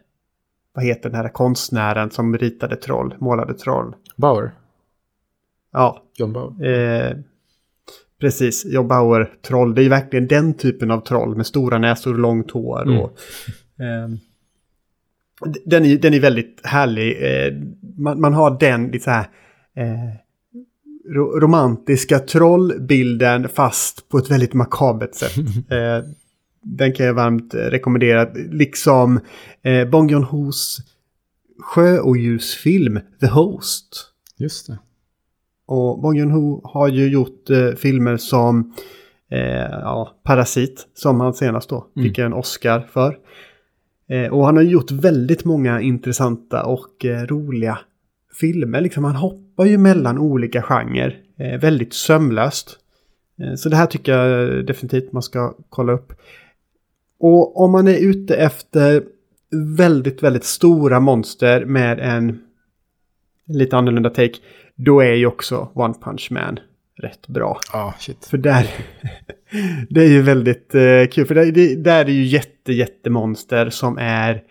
Speaker 2: vad heter den här konstnären som ritade troll, målade troll?
Speaker 1: Bauer.
Speaker 2: Ja,
Speaker 1: John Bauer.
Speaker 2: eh, precis. John Bauer-troll. Det är ju verkligen den typen av troll med stora näsor och långt hår.
Speaker 1: Mm.
Speaker 2: Och, ehm, Den är, den är väldigt härlig. Eh, man, man har den lite så här eh, ro, romantiska trollbilden fast på ett väldigt makabert sätt. [laughs] Eh, den kan jag varmt rekommendera. Liksom eh, Bong Joon-Hos sjöodjursfilm The Host.
Speaker 1: Just det.
Speaker 2: Och Bong Joon-Ho har ju gjort eh, filmer som eh, ja, Parasit, som han senast då fick en Oscar för. Eh, och han har gjort väldigt många intressanta och eh, roliga filmer. Liksom, han hoppar ju mellan olika genrer eh, väldigt sömlöst. Så det här tycker jag definitivt man ska kolla upp. Och om man är ute efter väldigt, väldigt stora monster med en lite annorlunda take, då är ju också One Punch Man rätt bra.
Speaker 1: Ja, shit.
Speaker 2: För där, [laughs] det är ju väldigt eh, kul. För där, det, där är ju jätte, jättemonster som är,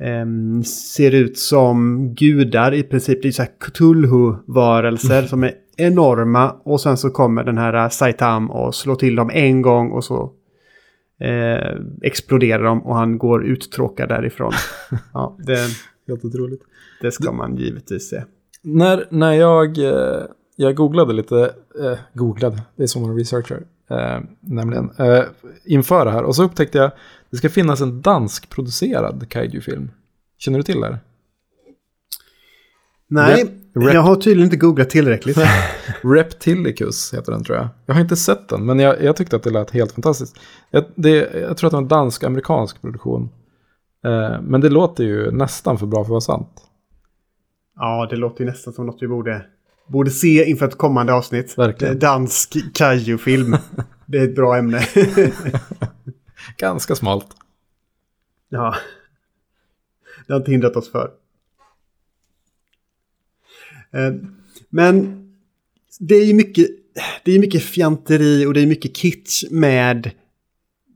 Speaker 2: ehm, ser ut som gudar i princip. Det är så här Cthulhu-varelser som är enorma. Och sen så kommer den här Saitam och slår till dem en gång och så eh, exploderar de och han går uttråkad därifrån. [laughs] ja, det,
Speaker 1: Helt otroligt.
Speaker 2: det ska man givetvis se.
Speaker 1: När, när jag, eh, jag googlade lite, eh, googlade, det är som man researchar, eh, nämligen, eh, inför det här. Och så upptäckte jag, det ska finnas en dansk-producerad kaiju-film. Känner du till det här?
Speaker 2: Nej,
Speaker 1: Rep-
Speaker 2: jag har tydligen inte googlat tillräckligt. [laughs]
Speaker 1: Reptilicus heter den tror jag. Jag har inte sett den, men jag, jag tyckte att det lät helt fantastiskt. Jag, det, jag tror att det var en dansk-amerikansk produktion. Eh, men det låter ju nästan för bra för att vara sant.
Speaker 2: Ja, det låter ju nästan som något vi borde, borde se inför ett kommande avsnitt.
Speaker 1: Verkligen.
Speaker 2: Eh, Dansk kaiju-film. [laughs] det är ett bra ämne. [laughs]
Speaker 1: Ganska smalt.
Speaker 2: ja. Det har inte hindrat oss för. Eh, Men det är ju mycket, det är mycket fjanteri och det är mycket kitsch med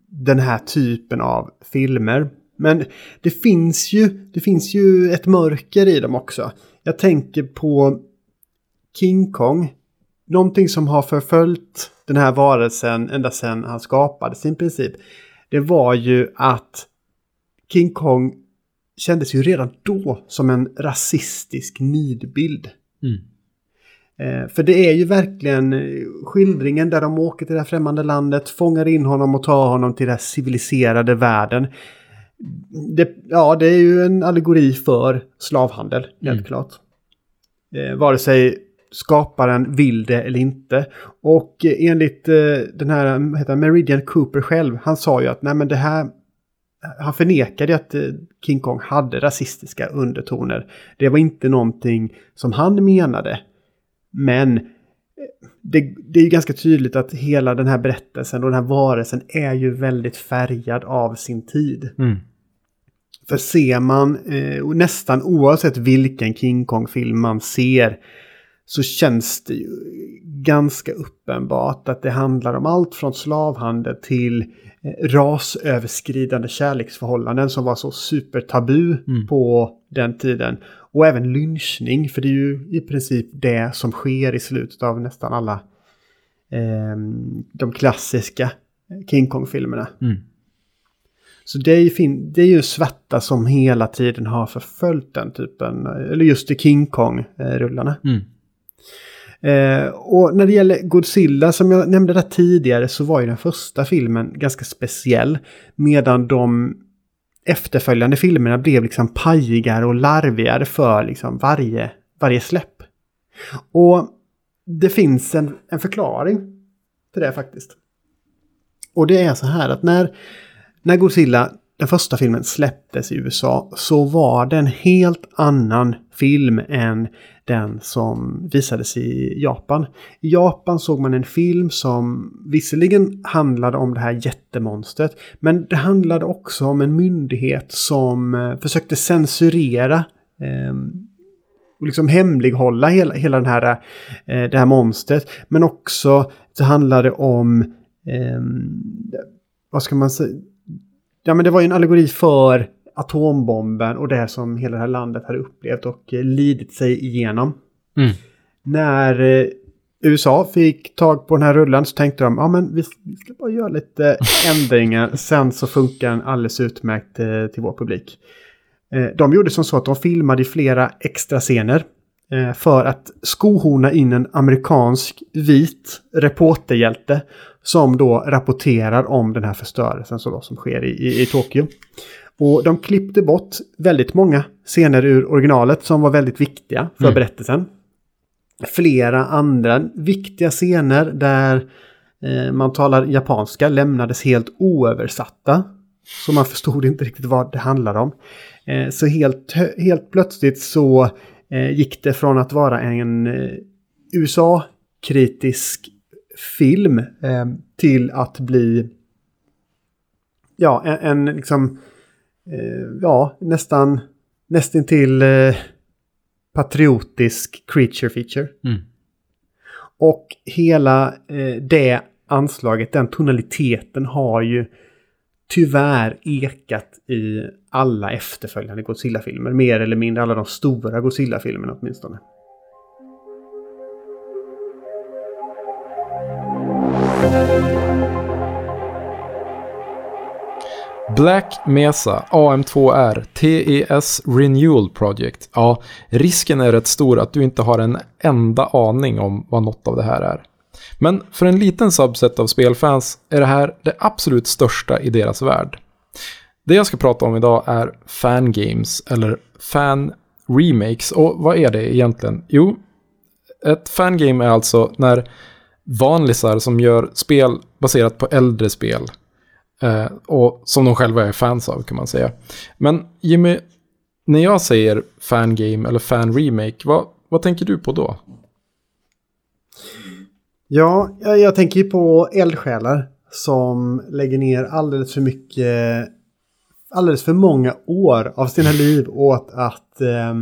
Speaker 2: den här typen av filmer. Men det finns ju, det finns ju ett mörker i dem också. Jag tänker på King Kong. Någonting som har förföljt den här varelsen ända sedan han skapades i princip. Det var ju att King Kong kändes ju redan då som en rasistisk nidbild. Eh, för det är ju verkligen eh, skildringen där de åker till det här främmande landet, fångar in honom och tar honom till den här civiliserade världen. Det, ja, det är ju en allegori för slavhandel, helt
Speaker 1: Mm.
Speaker 2: klart. Eh, vare sig skaparen vill det eller inte. Och eh, enligt eh, den här vad heter Meridian Cooper själv, han sa ju att nej men det här han förnekade att eh, King Kong hade rasistiska undertoner. Det var inte någonting som han menade. Men eh, det, det är ju ganska tydligt att hela den här berättelsen och den här varelsen är ju väldigt färgad av sin tid.
Speaker 1: Mm.
Speaker 2: För ser man, eh, nästan oavsett vilken King Kong-film man ser, så känns det ju ganska uppenbart att det handlar om allt från slavhandel till eh, rasöverskridande kärleksförhållanden som var så supertabu
Speaker 1: Mm.
Speaker 2: på den tiden. Och även lynchning, för det är ju i princip det som sker i slutet av nästan alla eh, de klassiska King Kong-filmerna.
Speaker 1: Mm.
Speaker 2: Så det är, ju det är ju svarta som hela tiden har förföljt den typen, eller just i King Kong-rullarna.
Speaker 1: Mm.
Speaker 2: Eh, och när det gäller Godzilla, som jag nämnde där tidigare, så var ju den första filmen ganska speciell. Medan de efterföljande filmerna blev liksom pajigare och larvigare för liksom varje, varje släpp. Och det finns en, en förklaring till det faktiskt. Och det är så här att när, när Godzilla, den första filmen, släpptes i USA så var det en helt annan film än den som visades i Japan. I Japan såg man en film som visserligen handlade om det här jättemonstret, men det handlade också om en myndighet som eh, försökte censurera eh, och liksom hemlighålla hela, hela den här, eh, det här monstret. Men också så handlade det om, eh, vad ska man säga, ja men det var ju en allegori för atombomben och det som hela det här landet hade upplevt och eh, lidit sig igenom.
Speaker 1: Mm.
Speaker 2: När eh, USA fick tag på den här rullen så tänkte de, ja men vi, ska bara göra lite [laughs] ändringar, sen så funkar den alldeles utmärkt eh, till vår publik. De gjorde som så att de filmade i flera extra scener för att skohorna in en amerikansk vit reporterhjälte som då rapporterar om den här förstörelsen som, då, som sker i, i, i Tokyo. Och de klippte bort väldigt många scener ur originalet som var väldigt viktiga för
Speaker 1: Mm.
Speaker 2: berättelsen. Flera andra viktiga scener där eh, man talar japanska lämnades helt oöversatta. Så man förstod inte riktigt vad det handlade om. Eh, så helt, helt plötsligt så eh, gick det från att vara en eh, USA-kritisk film eh, till att bli ja, en, en liksom ja, nästan nästan till eh, patriotisk creature feature.
Speaker 1: Mm.
Speaker 2: Och hela eh, det anslaget, den tonaliteten har ju tyvärr ekat i alla efterföljande Godzilla-filmer. Mer eller mindre alla de stora Godzilla-filmerna åtminstone.
Speaker 1: Black Mesa AM2R TES Renewal Project. Ja, risken är rätt stor att du inte har en enda aning om vad något av det här är. Men för en liten subset av spelfans är det här det absolut största i deras värld. Det jag ska prata om idag är fangames, eller fan remakes. Och vad är det egentligen? Jo, ett fangame är alltså när vanlisar som gör spel baserat på äldre spel Eh, och som de själva är fans av kan man säga. Men Jimmy, när jag säger fangame eller fan-remake, vad, vad tänker du på då?
Speaker 2: Ja, jag, jag tänker ju på eldsjälar som lägger ner alldeles för mycket, alldeles för många år av sina liv åt att eh,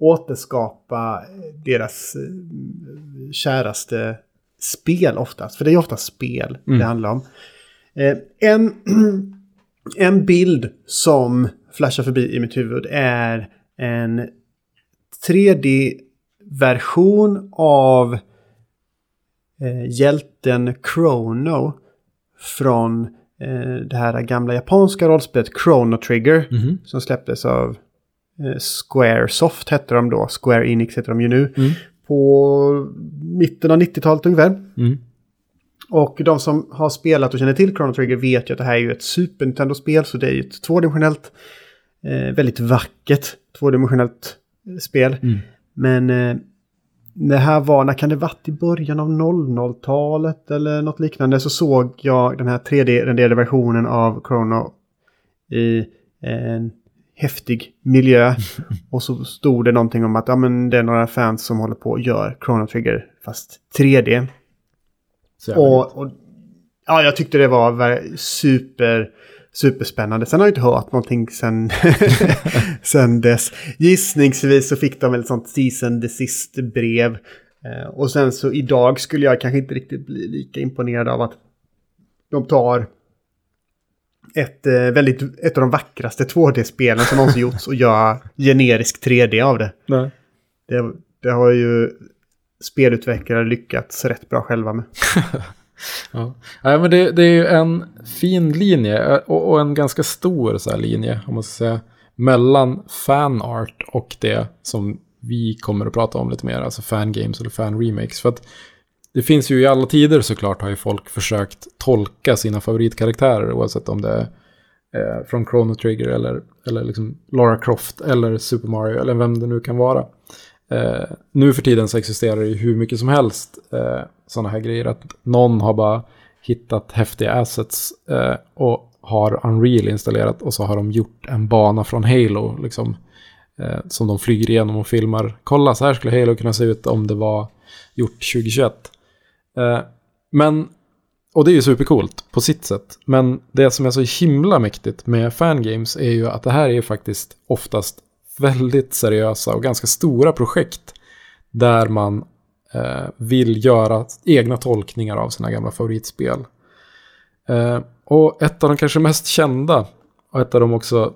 Speaker 2: återskapa deras eh, käraste spel oftast. För det är ofta spel
Speaker 1: Mm.
Speaker 2: det handlar om. Eh, en, [clears throat] en bild som flashar förbi i mitt huvud är en 3D-version av eh, hjälten Chrono från eh, det här gamla japanska rollspelet Chrono Trigger
Speaker 1: Mhm.
Speaker 2: som släpptes av eh, Squaresoft hette de då. Square Enix heter de ju nu.
Speaker 1: Mm.
Speaker 2: På mitten av 90-talet ungefär.
Speaker 1: Mm.
Speaker 2: Och de som har spelat och känner till Chrono Trigger vet ju att det här är ju ett Super Nintendo-spel. Så det är ju ett tvådimensionellt, eh, väldigt vackert tvådimensionellt eh, spel.
Speaker 1: Mm.
Speaker 2: Men eh, det här var, när kan det varit i början av 00-talet eller något liknande så såg jag den här 3D-renderade versionen av Chrono i en häftig miljö. [laughs] Och så stod det någonting om att ja, men det är några fans som håller på och gör Chrono Trigger fast 3D. Och, och ja, jag tyckte det var super, superspännande. Sen har jag inte hört någonting sen, [laughs] sen dess. Gissningsvis så fick de väl ett sånt season desist brev. Eh, och sen så idag skulle jag kanske inte riktigt bli lika imponerad av att de tar ett, eh, väldigt, ett av de vackraste 2D-spelen som någonsin gjorts och gör generisk 3D av det.
Speaker 1: Nej.
Speaker 2: Det, det har ju spelutvecklare lyckats rätt bra själva med. [laughs]
Speaker 1: Ja. Nej, men det, det är ju en fin linje och, och en ganska stor så här linje, om man ska säga, mellan fanart och det som vi kommer att prata om lite mer, alltså fangames eller fan-remakes. För att det finns ju i alla tider såklart har ju folk försökt tolka sina favoritkaraktärer, oavsett om det är eh, från Chrono Trigger eller, eller liksom Lara Croft eller Super Mario eller vem det nu kan vara. Eh, nu för tiden så existerar det ju hur mycket som helst eh, sådana här grejer. Att någon har bara hittat häftiga assets eh, och har Unreal installerat och så har de gjort en bana från Halo liksom, eh, som de flyger igenom och filmar. Kolla, så här skulle Halo kunna se ut om det var gjort 2021. Eh, men, och det är ju supercoolt på sitt sätt. Men det som är så himla mäktigt med fangames är ju att det här är faktiskt oftast väldigt seriösa och ganska stora projekt där man eh, vill göra egna tolkningar av sina gamla favoritspel. Eh, och ett av de kanske mest kända och ett av de också,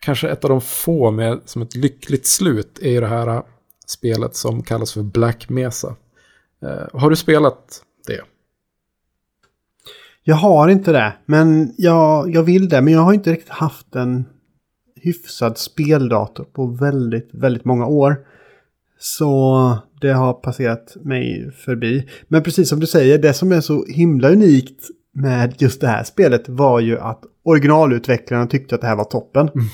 Speaker 1: kanske ett av de få med som ett lyckligt slut är ju det här eh, spelet som kallas för Black Mesa. Eh, har du spelat det?
Speaker 2: Jag har inte det, men jag, jag vill det. Men jag har inte riktigt haft en hyfsad speldator på väldigt, väldigt många år. Så det har passerat mig förbi. Men precis som du säger, det som är så himla unikt med just det här spelet var ju att originalutvecklarna tyckte att det här var toppen.
Speaker 1: Mm.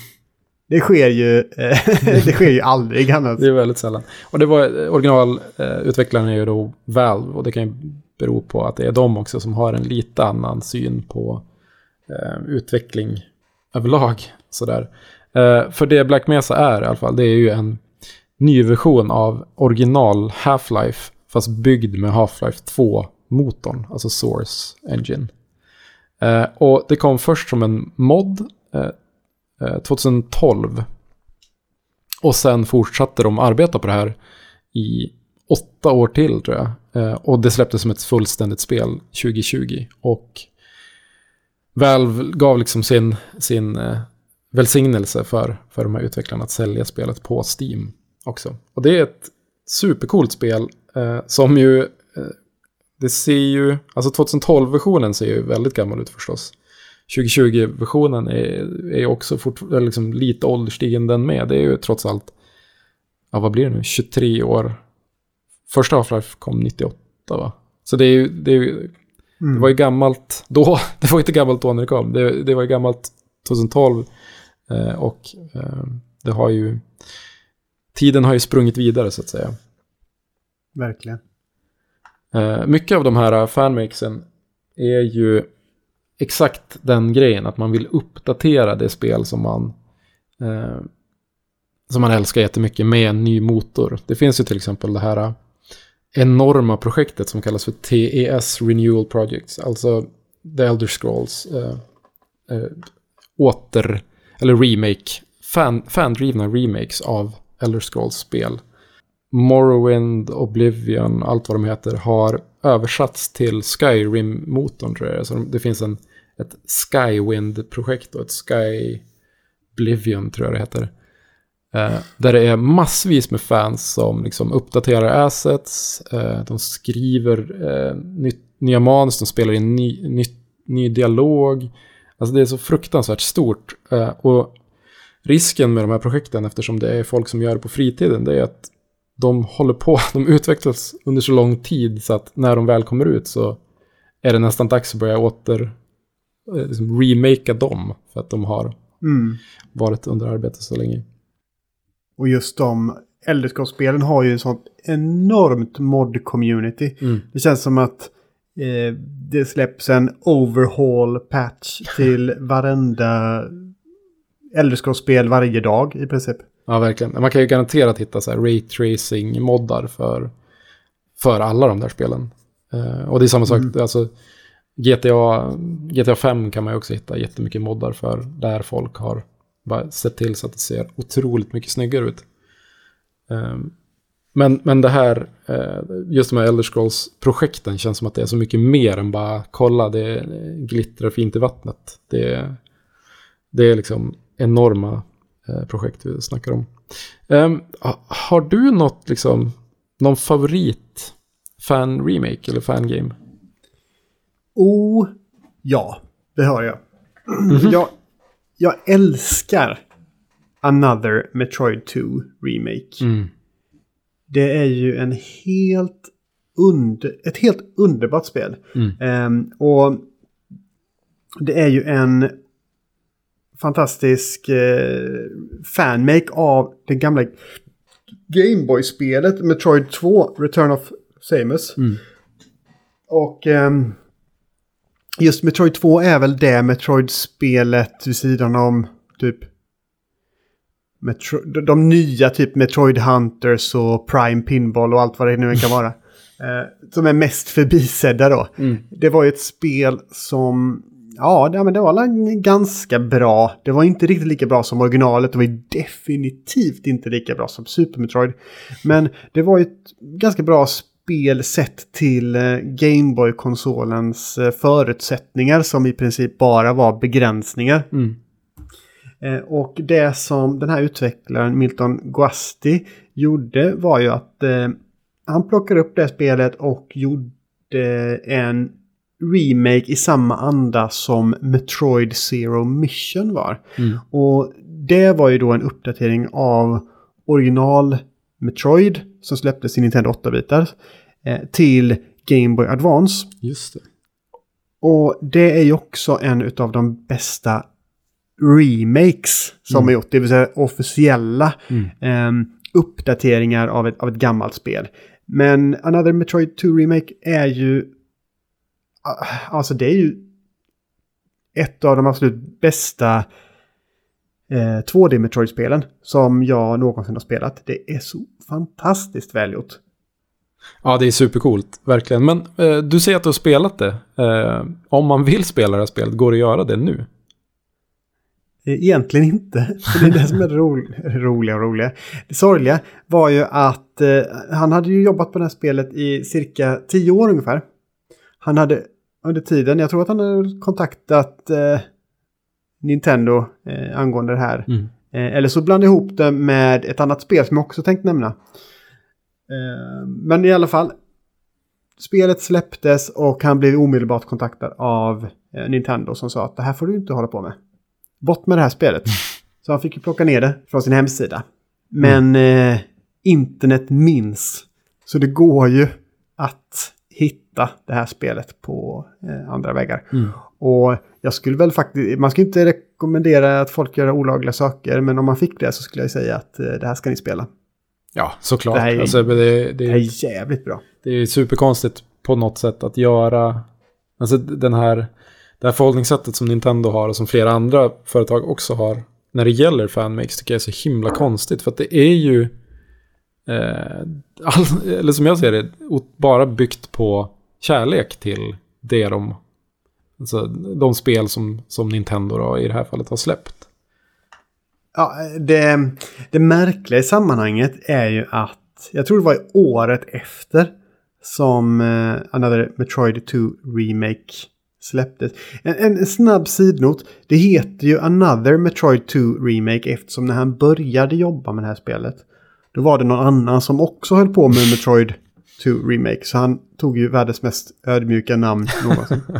Speaker 2: Det sker ju, eh, [laughs] det sker ju aldrig annars.
Speaker 1: Det är väldigt sällan. Och det var originalutvecklaren är ju då Valve och det kan ju bero på att det är de också som har en lite annan syn på eh, utveckling överlag. Sådär. Uh, för det Black Mesa är i alla fall, det är ju en ny version av original Half-Life fast byggd med Half-Life 2-motorn, alltså Source Engine. Uh, och det kom först som en mod eh, uh, 2012. Och sen fortsatte de arbeta på det här i åtta år till tror jag. Och det släpptes som ett fullständigt spel 2020. Och Valve gav liksom sin, sin välsignelse för, för de här utvecklarna att sälja spelet på Steam också. Och det är ett supercoolt spel eh, som ju, eh, det ser ju, alltså 2012-versionen ser ju väldigt gammal ut förstås. 2020-versionen är, är också fort, liksom lite ålderstigen den med. Det är ju trots allt, ja vad blir det nu, 23 år. Första Half-Life kom 98 va? Så det är ju, det, är ju, det var ju gammalt då, [laughs] det var inte gammalt då när det kom. Det, det var ju gammalt 2012 eh, och eh, det har ju, tiden har ju sprungit vidare så att säga.
Speaker 2: Verkligen.
Speaker 1: Eh, mycket av de här fanmakesen är ju exakt den grejen, att man vill uppdatera det spel som man, eh, som man älskar jättemycket med en ny motor. Det finns ju till exempel det här enorma projektet som kallas för TES Renewal Projects, alltså The Elder Scrolls eh, eh, åter, eller remake, fan, fandrivna remakes av Elder Scrolls-spel. Morrowind, Oblivion, allt vad de heter, har översatts till Skyrim-motorn tror jag. Så det finns en, ett Skywind-projekt och ett Skyblivion tror jag det heter. Eh, där det är massvis med fans som liksom uppdaterar assets, eh, de skriver eh, ny, nya manus, de spelar in ny, ny, ny dialog. Alltså det är så fruktansvärt stort. Eh, och risken med de här projekten, eftersom det är folk som gör det på fritiden, det är att de håller på, [laughs] de utvecklas under så lång tid så att när de väl kommer ut så är det nästan dags att börja åter eh, liksom remakea dem för att de har
Speaker 2: Mm.
Speaker 1: varit under arbete så länge.
Speaker 2: Och just de Elderscroll-spelen har ju en sånt enormt mod-community.
Speaker 1: Mm.
Speaker 2: Det känns som att eh, det släpps en overhaul-patch till varenda Elderscroll-spel varje dag i princip.
Speaker 1: Ja, verkligen. Man kan ju garanterat hitta så här raytracing-moddar för, för alla de där spelen. Eh, och det är samma sak, alltså GTA, GTA 5 kan man ju också hitta jättemycket moddar för. Där folk har bara sett till så att det ser otroligt mycket snyggare ut. Eh, men, men det här, eh, just de här Elder Scrolls-projekten känns som att det är så mycket mer än bara kolla, det glittrar fint i vattnet. Det, det är liksom enorma eh, projekt vi snackar om. Ehm, ha- har du något, liksom, någon favorit fan-remake eller fangame?
Speaker 2: Oh, ja, det har jag.
Speaker 1: Mhm.
Speaker 2: jag. Jag älskar Another Metroid 2 Remake.
Speaker 1: Mm.
Speaker 2: Det är ju en helt under, ett helt underbart spel.
Speaker 1: Mm.
Speaker 2: Ehm, och det är ju en fantastisk eh, fanmake av det gamla Gameboy-spelet Metroid 2 Return of Samus.
Speaker 1: Mm.
Speaker 2: Och ehm, just Metroid 2 är väl det Metroid-spelet vid sidan om typ Metro de, de nya typ Metroid Hunters och Prime Pinball och allt vad det nu kan vara. [laughs] Eh, som är mest förbisedda då.
Speaker 1: Mm.
Speaker 2: Det var ju ett spel som, ja, det, men det var ganska bra. Det var inte riktigt lika bra som originalet. Det var ju definitivt inte lika bra som Super Metroid. Men det var ju ett ganska bra spel sett till eh, Gameboy-konsolens eh, förutsättningar som i princip bara var begränsningar.
Speaker 1: Mm.
Speaker 2: Eh, Och det som den här utvecklaren Milton Guasti gjorde var ju att eh, han plockade upp det spelet och gjorde en remake i samma anda som Metroid Zero Mission var.
Speaker 1: Mm.
Speaker 2: Och det var ju då en uppdatering av original Metroid som släpptes i Nintendo 8-bitar eh, till Game Boy Advance.
Speaker 1: Just det.
Speaker 2: Och det är ju också en av de bästa remakes som
Speaker 1: Mm.
Speaker 2: har gjort. Det vill säga officiella
Speaker 1: Mm.
Speaker 2: ehm, uppdateringar av ett, av ett gammalt spel. Men Another Metroid 2 Remake är ju... ah, Alltså det är ju ett av de absolut bästa eh, 2D Metroid-spelen som jag någonsin har spelat. Det är så fantastiskt välgjort.
Speaker 1: Ja, det är supercoolt, verkligen. Men eh, du säger att du har spelat det. Eh, om man vill spela det här spelet, går det att göra det nu?
Speaker 2: Eh, Egentligen inte. [laughs] För det är det som är det ro roliga och roliga. Det sorgliga var ju att eh, han hade ju jobbat på det här spelet i cirka tio år ungefär. Han hade under tiden, jag tror att han hade kontaktat eh, Nintendo eh, angående det här.
Speaker 1: Mm.
Speaker 2: Eh, eller så blandade ihop det med ett annat spel som jag också tänkt nämna. Eh, men i alla fall. Spelet släpptes och han blev omedelbart kontaktad av Nintendo som sa att det här får du inte hålla på med. Bort med det här spelet. [laughs] Så han fick ju plocka ner det från sin hemsida. Men eh, internet minns. Så det går ju att hitta det här spelet på eh, andra vägar.
Speaker 1: Mm.
Speaker 2: Och jag skulle väl faktiskt, man ska inte rekommendera att folk gör olagliga saker, men om man fick det så skulle jag säga att eh, det här ska ni spela.
Speaker 1: Ja, såklart.
Speaker 2: Det här är-
Speaker 1: alltså, det, det,
Speaker 2: Det
Speaker 1: är,
Speaker 2: är jävligt bra.
Speaker 1: det är superkonstigt på något sätt att göra... Alltså den här, det här förhållningssättet som Nintendo har och som flera andra företag också har när det gäller fanmakes tycker jag är så himla konstigt. För att det är ju... Eh, all, [laughs] eller som jag ser det, bara byggt på kärlek till det de... Alltså de spel som, som Nintendo då, i det här fallet har släppt.
Speaker 2: Ja, det, det märkliga i sammanhanget är ju att jag tror det var i året efter som eh, Another Metroid 2 Remake släpptes. En, en snabb sidnot. Det heter ju Another Metroid 2 Remake eftersom när han började jobba med det här spelet då var det någon annan som också höll på med Metroid 2 Remake. Så han tog ju världens mest ödmjuka namn någonsin. [laughs]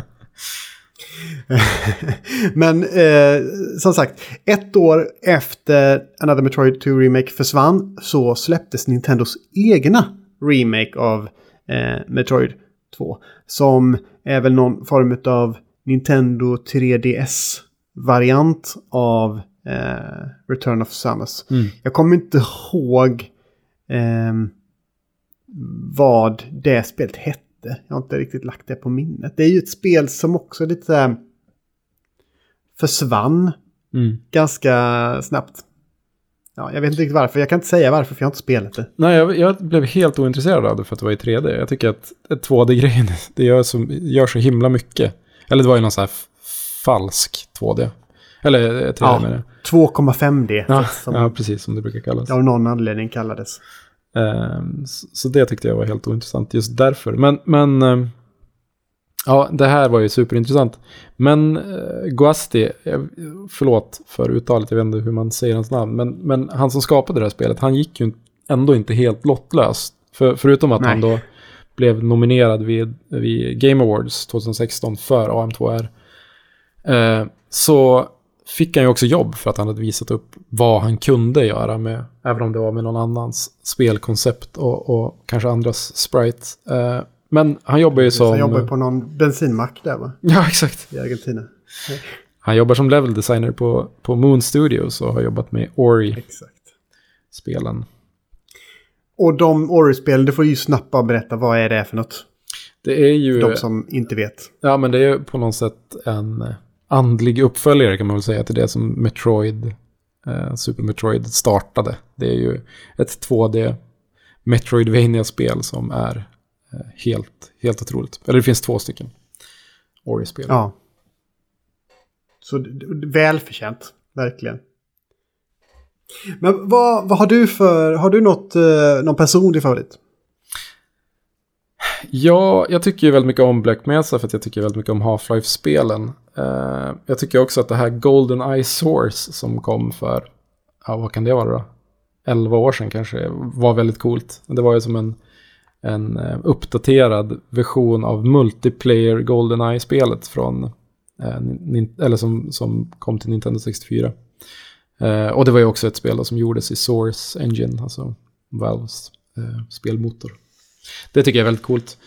Speaker 2: [laughs] Men eh, som sagt, ett år efter Another Metroid 2 Remake försvann så släpptes Nintendos egna remake av eh, Metroid 2. Som är väl någon form av Nintendo 3DS-variant av eh, Return of Samus.
Speaker 1: Mm.
Speaker 2: Jag kommer inte ihåg ehm, vad det spelet hette. Jag har inte riktigt lagt det på minnet. Det är ju ett spel som också lite här försvann
Speaker 1: Mm.
Speaker 2: ganska snabbt. Ja, jag vet inte riktigt varför. Jag kan inte säga varför, för jag har inte spelat det.
Speaker 1: Nej, jag, jag blev helt ointresserad av det för att det var i 3D. Jag tycker att 2D-grejen, [laughs] det gör så, gör så himla mycket. Eller det var ju någon så här falsk 2D. Eller eh, 3D
Speaker 2: Ja,
Speaker 1: menar jag.
Speaker 2: 2,5D.
Speaker 1: Ja,
Speaker 2: som
Speaker 1: ja, precis som det brukar kallas.
Speaker 2: av någon anledning kallades.
Speaker 1: Ehm, så, så det tyckte jag var helt ointressant just därför. Men, men ehm, ja, det här var ju superintressant. Men uh, Guasti, förlåt för uttalet, jag vet inte hur man säger hans namn. Men, men han som skapade det här spelet, han gick ju ändå inte helt lottlös. För, förutom att
Speaker 2: Nej.
Speaker 1: han då blev nominerad vid, vid Game Awards 2016 för AM2R. Eh, så fick han ju också jobb för att han hade visat upp vad han kunde göra med, även om det var med någon annans spelkoncept och, och kanske andras sprites. Eh, men han jobbar ju som...
Speaker 2: Han jobbar på någon bensinmack där va?
Speaker 1: Ja, exakt.
Speaker 2: I Argentina.
Speaker 1: Han jobbar som level designer på, på Moon Studios och har jobbat med Ori-spelen.
Speaker 2: Exakt. Och de Ori-spelen, det får ju snabbt bara berätta vad är det för något.
Speaker 1: Det är ju...
Speaker 2: De som inte vet.
Speaker 1: Ja, men det är på något sätt en eh, andlig uppföljare kan man väl säga till det som Metroid, eh, Super Metroid startade. Det är ju ett 2D Metroidvania-spel som är helt, helt otroligt. Eller det finns två stycken Ori-spel.
Speaker 2: Ja. Så välförtjänt, verkligen. Men vad, vad har du för, har du något, eh, någon personlig favorit?
Speaker 1: Ja, jag tycker ju väldigt mycket om Black Mesa för att jag tycker väldigt mycket om Half-Life-spelen. Eh, jag tycker också att det här Golden Eye Source som kom för, ja vad kan det vara då? 11 år sedan kanske, var väldigt coolt. Det var ju som en, en eh, uppdaterad version av multiplayer Goldeneye-spelet från, eh, eller som, som kom till Nintendo 64. Eh, och det var ju också ett spel som gjordes i Source Engine, alltså Valves spelmotor. Det tycker jag är väldigt coolt.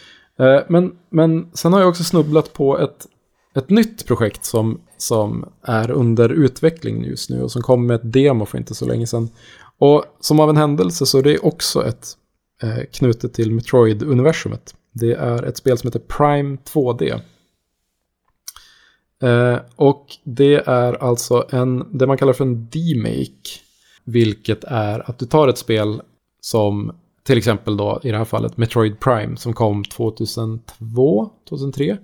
Speaker 1: Men, men sen har jag också snubblat på ett, ett nytt projekt som, som är under utveckling just nu och som kom med ett demo för inte så länge sedan. Och som av en händelse så är det också ett Eh, knutet till Metroid-universumet. Det är ett spel som heter Prime 2D. Eh, och det är alltså en, det man kallar för en demake. Vilket är att du tar ett spel som till exempel då i det här fallet Metroid Prime som kom 2002, 2003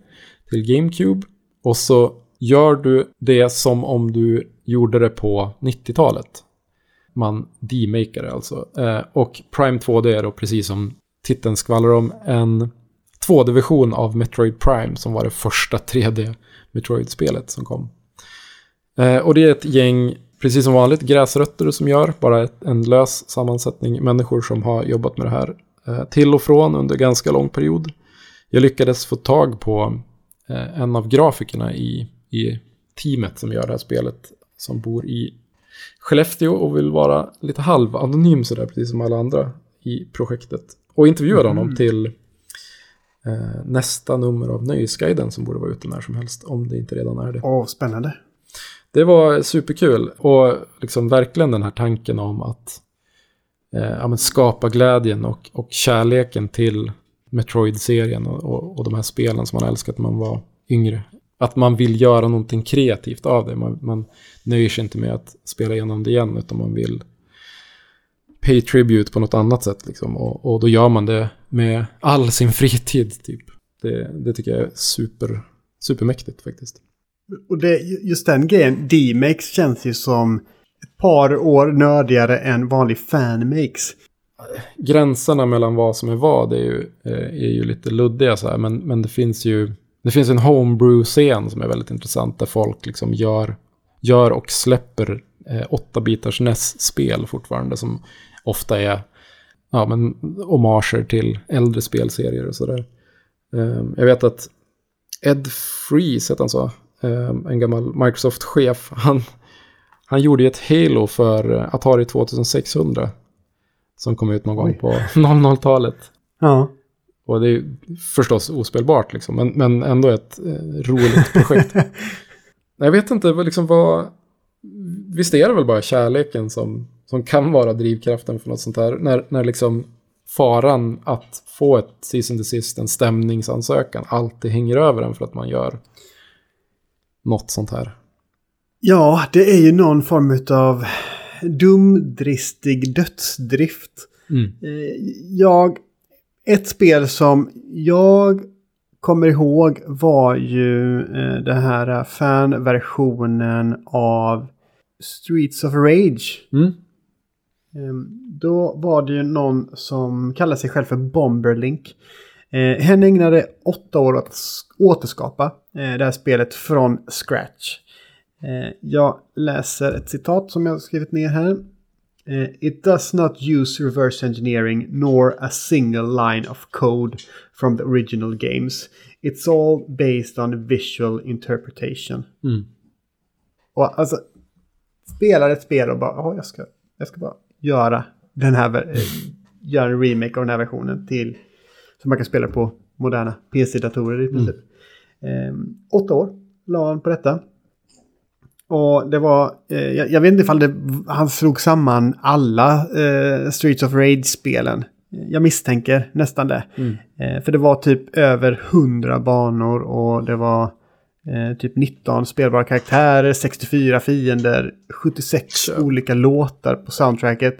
Speaker 1: till GameCube. Och så gör du det som om du gjorde det på 90-talet. Man demakar det alltså. Eh, och Prime 2D är då precis som titeln skvallrar om en 2D-version av Metroid Prime som var det första 3D Metroid-spelet som kom. Eh, och det är ett gäng, precis som vanligt, gräsrötter som gör, bara ett, en lös sammansättning människor som har jobbat med det här eh, till och från under ganska lång period. Jag lyckades få tag på eh, en av grafikerna i, i teamet som gör det här spelet, som bor i Skellefteå och vill vara lite halvanonym sådär, precis som alla andra i projektet. Och intervjuade
Speaker 2: Mm.
Speaker 1: honom till eh, nästa nummer av Nöjesguiden som borde vara ute när som helst, om det inte redan är det.
Speaker 2: Åh, spännande.
Speaker 1: Det var superkul och liksom verkligen den här tanken om att eh, ja, skapa glädjen och, och kärleken till Metroid-serien och, och, och de här spelen som man älskat när man var yngre. Att man vill göra någonting kreativt av det. Man, man nöjer sig inte med att spela igenom det igen utan man vill pay tribute på något annat sätt. Liksom. Och, och då gör man det med all sin fritid. Typ. Det, det tycker jag är super, supermäktigt faktiskt.
Speaker 2: Och det, just den grejen, D-Makes känns ju som ett par år nördigare än vanlig fan-makes.
Speaker 1: gränserna mellan vad som är vad är ju, eh, är ju lite luddiga så här. Men, men det finns ju det finns en homebrew-scen som är väldigt intressant där folk liksom gör, gör och släpper eh, 8-bitars NES-spel fortfarande som ofta är ja, men, homager till äldre spelserier och sådär. Eh, jag vet att Ed Freeze, heter han så, eh, en gammal Microsoft-chef, han, han gjorde ju ett Halo för eh, Atari 2600 som kom ut någon gång
Speaker 2: Oj.
Speaker 1: på 00-talet.
Speaker 2: Ja.
Speaker 1: Och det är förstås ospelbart liksom, men, men ändå ett eh, roligt [laughs] projekt. Jag vet inte liksom vad... Visst är det väl bara kärleken som, som kan vara drivkraften för något sånt här. När, när liksom faran att få ett season desist, en stämningsansökan, alltid hänger över en för att man gör något sånt här.
Speaker 2: Ja, det är ju någon form av dumdristig dödsdrift.
Speaker 1: Mm.
Speaker 2: Eh, Jag, ett spel som jag kommer ihåg var ju eh, det här fanversionen av Streets of Rage.
Speaker 1: Mm.
Speaker 2: Ehm, Då var det ju någon som kallade sig själv för Bomberlink. Eh, hen ägnade åtta år att återskapa eh, det här spelet från scratch. Eh, jag läser ett citat som jag skrivit ner här. Eh, It does not use reverse engineering nor a single line of code from the original games. It's all based on visual interpretation.
Speaker 1: Mm.
Speaker 2: Och alltså, spelar ett spel och bara, "Jaha, jag ska, jag ska bara göra den här, eh, göra en remake av den här versionen till, så man kan spela på moderna PC-datorer i princip. Ehm, åtta år la han på detta. Och det var, eh, jag, jag vet inte ifall det, han slog samman alla eh, Streets of Rage-spelen. Jag misstänker nästan det.
Speaker 1: Mm.
Speaker 2: Eh, för det var typ över 100 banor och det var eh, typ 19 spelbara karaktärer, 64 fiender, 76
Speaker 1: Så.
Speaker 2: olika låtar på soundtracket.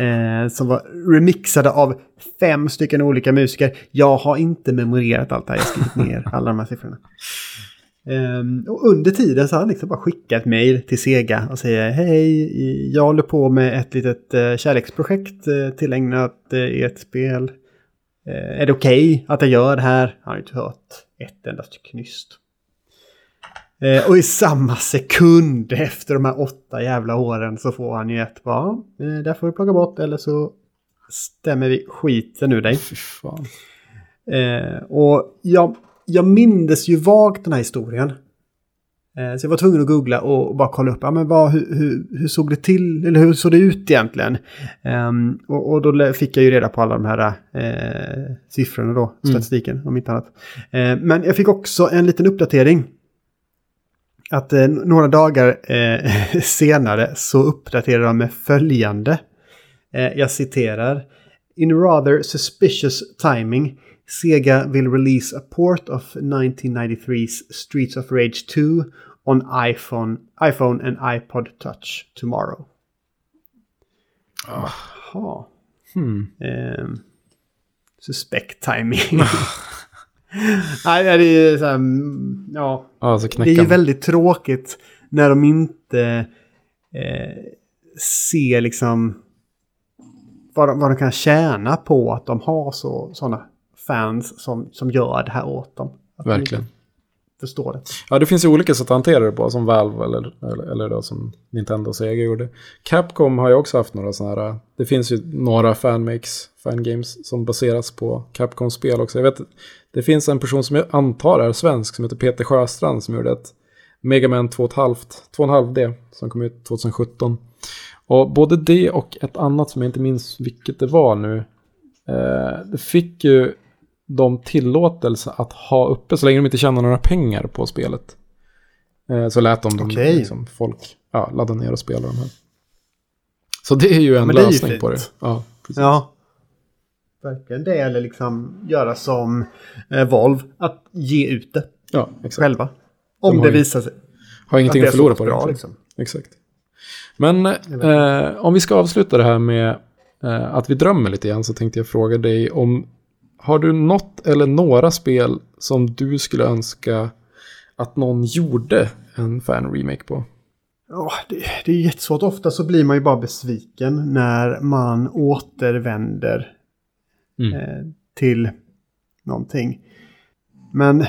Speaker 2: Eh, som var remixade av fem stycken olika musiker. Jag har inte memorerat allt det här, jag har skrivit ner alla de här siffrorna. Ehm, och under tiden så har han liksom bara skickat mejl till Sega och säger hej, jag håller på med ett litet eh, kärleksprojekt eh, tillägnat eh, ert spel. Är det okej att jag gör det här? Han har inte hört ett endast knyst. Och i samma sekund efter de här åtta jävla åren så får han ju ett bara, där får du plocka bort eller så stämmer vi skiten ur dig. Eh, och jag, jag mindes ju vagt den här historien. Eh, Så jag var tvungen att googla och bara kolla upp, ja, men vad, hur, hur, hur såg det till, eller hur såg det ut egentligen? Ehm, och, och då fick jag ju reda på alla de här eh, siffrorna då, statistiken om inte annat. Eh, men jag fick också en liten uppdatering. Att eh, några dagar eh, [laughs] senare så uppdaterade de med följande. Eh, jag citerar. In rather suspicious timing, Sega will release a port of 1993's Streets of Rage 2 on iPhone, iPhone and iPod Touch tomorrow. Jaha.
Speaker 1: Hmm.
Speaker 2: Ehm, suspect timing. [laughs] [laughs] Nej, det är ju så här, mm, ja.
Speaker 1: Ja, så
Speaker 2: Det är ju väldigt tråkigt när de inte eh, ser liksom vad de, vad de kan tjäna på att de har så, sådana fans som, som gör det här åt dem. Att de
Speaker 1: Verkligen.
Speaker 2: inte förstår det.
Speaker 1: Ja, det finns ju olika sätt att hantera det på, som Valve eller, eller, eller då som Nintendo och Sega gjorde. Capcom har ju också haft några sådana här, det finns ju några fanmakes, fangames som baseras på Capcom-spel också. Jag vet, det finns en person som jag antar är svensk som heter Peter Sjöstrand som gjorde ett Mega Man 2,5 2,5D som kom ut 2017. Och både det och ett annat som jag inte minns vilket det var nu, eh, det fick ju de tillåtelse att ha uppe så länge de inte tjänar några pengar på spelet. Eh, så lät de dem liksom, folk ja, ladda ner och spela de här. Så det är ju en
Speaker 2: det är ju
Speaker 1: lösning på det. Ja, precis.
Speaker 2: Ja. Verkligen det, eller liksom göra som eh, Volvo, att ge ut det
Speaker 1: ja exakt.
Speaker 2: själva. Om
Speaker 1: har
Speaker 2: det visar sig
Speaker 1: Har
Speaker 2: att
Speaker 1: ingenting att
Speaker 2: är
Speaker 1: förlora på det.
Speaker 2: bra.
Speaker 1: egentligen.
Speaker 2: Liksom.
Speaker 1: Exakt. Men eh, om vi ska avsluta det här med eh, att vi drömmer lite grann så tänkte jag fråga dig om har du något eller några spel som du skulle önska att någon gjorde en fan-remake på?
Speaker 2: Ja, det, det är jättesvårt. Ofta så blir man ju bara besviken när man återvänder
Speaker 1: Mm.
Speaker 2: eh, till någonting. Men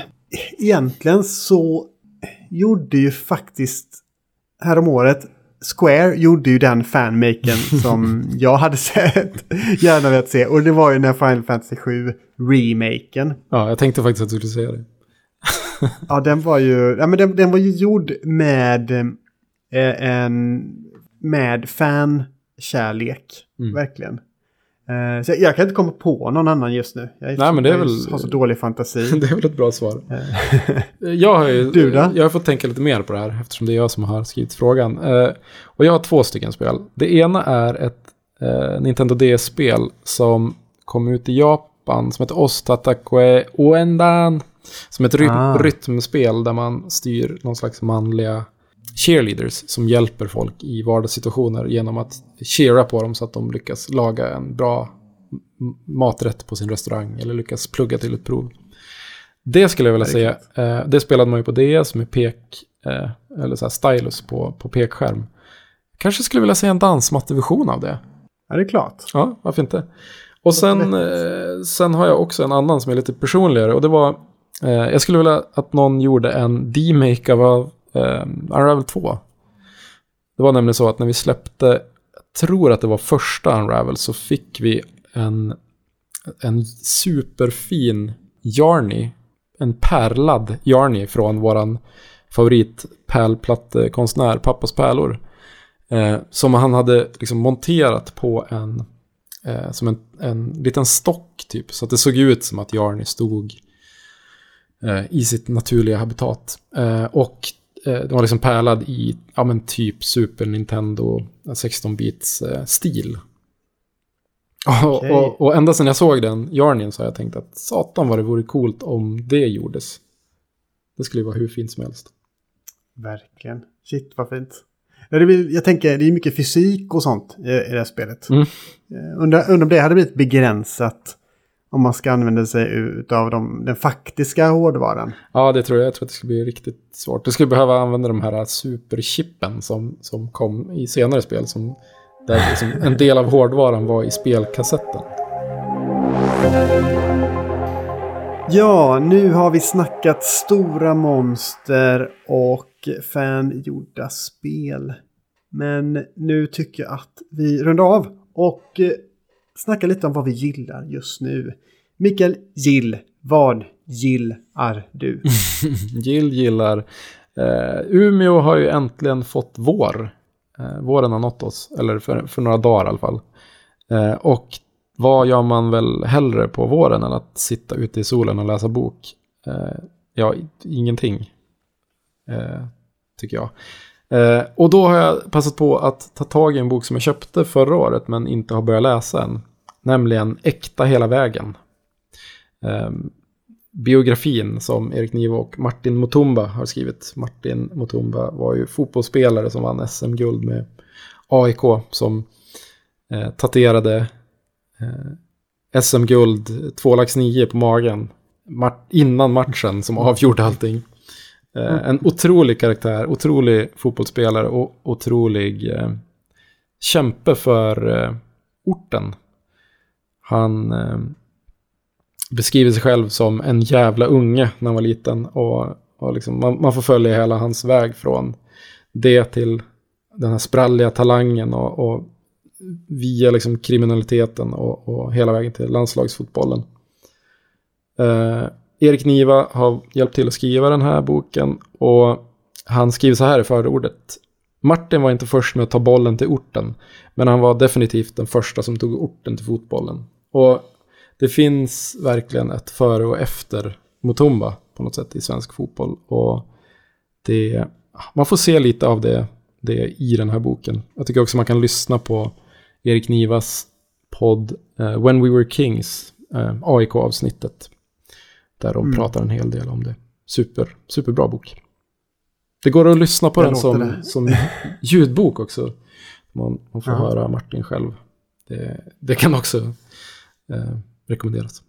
Speaker 2: egentligen så gjorde ju faktiskt häromåret Square gjorde ju den fanmaken [laughs] som jag hade sett, gärna velat se. Och det var ju när Final Fantasy 7 remaken.
Speaker 1: Ja, jag tänkte faktiskt att du skulle säga det. [laughs]
Speaker 2: Ja, den var ju, ja, men den, den var ju gjord med eh, en, med fankärlek.
Speaker 1: Mm.
Speaker 2: Verkligen. Eh, så jag, jag kan inte komma på någon annan just nu. Jag,
Speaker 1: Nej, men det är
Speaker 2: jag
Speaker 1: väl-
Speaker 2: har så dålig fantasi. [laughs]
Speaker 1: Det är väl ett bra svar. Jag har ju
Speaker 2: Du då?
Speaker 1: Jag har fått tänka lite mer på det här eftersom det är jag som har skrivit frågan. Eh, och jag har två stycken spel. Det ena är ett eh, Nintendo DS-spel som kom ut i Japan som heter Ostatakue Oendan. Som ett ry-
Speaker 2: Ah.
Speaker 1: rytmspel där man styr någon slags manliga cheerleaders som hjälper folk i vardagssituationer genom att cheera på dem så att de lyckas laga en bra maträtt på sin restaurang eller lyckas plugga till ett prov. Det skulle jag vilja säga. Eh, det spelade man ju på DS med pek, eh, eller så här stylus på, på pekskärm. Kanske skulle vilja se en dansmatteversion av det.
Speaker 2: Ja, det är klart.
Speaker 1: Ja, varför inte? Och sen, eh, sen har jag också en annan som är lite personligare. Och det var, eh, jag skulle vilja att någon gjorde en demake av eh, Unravel 2. Det var nämligen så att när vi släppte, jag tror att det var första Unravel, så fick vi en, en superfin Yarny, en pärlad Yarny från våran favorit pärlplattekonstnär, Pappas pärlor. Eh, som han hade liksom monterat på en, eh, som en, en liten stock typ. Så att det såg ut som att Jarny stod eh, i sitt naturliga habitat. Eh, och den var liksom pärlad i, ja men typ Super Nintendo 16-bits eh, stil. Och,
Speaker 2: Okej.
Speaker 1: och, och ända sedan jag såg den Jarnien så har jag tänkt att satan vad det vore coolt om det gjordes. Det skulle ju vara hur fint som helst.
Speaker 2: Verkligen. Shit, vad fint. Jag tänker, det är mycket fysik och sånt i, det här spelet.
Speaker 1: Mm.
Speaker 2: Eh, Undrar, undrar om det hade blivit begränsat om man ska använda sig av de, den faktiska hårdvaran.
Speaker 1: Ja, det tror jag. Jag tror att det skulle bli riktigt svårt. Du skulle behöva använda de här superchippen som, som kom i senare spel. Som, där liksom en del av hårdvaran var i spelkassetten.
Speaker 2: Ja, nu har vi snackat stora monster och fangjorda spel. Men nu tycker jag att vi rundar av och Snacka lite om vad vi gillar just nu. Mikael Gill, vad gillar du? [laughs]
Speaker 1: Gill gillar Eh, Umeå har ju äntligen fått vår. Eh, våren har nått oss, eller för, för några dagar i alla fall. Eh, och vad gör man väl hellre på våren än att sitta ute i solen och läsa bok? Eh, ja, ingenting. Eh, tycker jag. Eh, och då har jag passat på att ta tag i en bok som jag köpte förra året men inte har börjat läsa än. Nämligen Äkta hela vägen. Eh, biografin som Erik Niva och Martin Mutumba har skrivit. Martin Mutumba var ju fotbollsspelare som vann SM-guld med AIK som eh, tatuerade eh, SM-guld, två lax nio på magen innan matchen som avgjorde allting. Eh, en otrolig karaktär, otrolig fotbollsspelare och otrolig kämpe för orten. Han eh, beskriver sig själv som en jävla unge när han var liten. Och, och liksom, man, man får följa hela hans väg från det till den här spralliga talangen och, och via liksom kriminaliteten och, och, hela vägen till landslagsfotbollen. Eh, Erik Niva har hjälpt till att skriva den här boken och han skriver så här i förordet. Martin var inte först med att ta bollen till orten, men han var definitivt den första som tog orten till fotbollen. Och det finns verkligen ett före och efter Mutumba på något sätt i svensk fotboll. Och det, man får se lite av det, det i den här boken. Jag tycker också man kan lyssna på Erik Nivas podd uh, When We Were Kings, uh, eh, AIK-avsnittet. Där de mm. pratar en hel del om det. Super, superbra bok. Det går att lyssna på Jag den som, som ljudbok också. Man, man får ja. höra Martin själv. Det, det kan också eh, rekommenderas.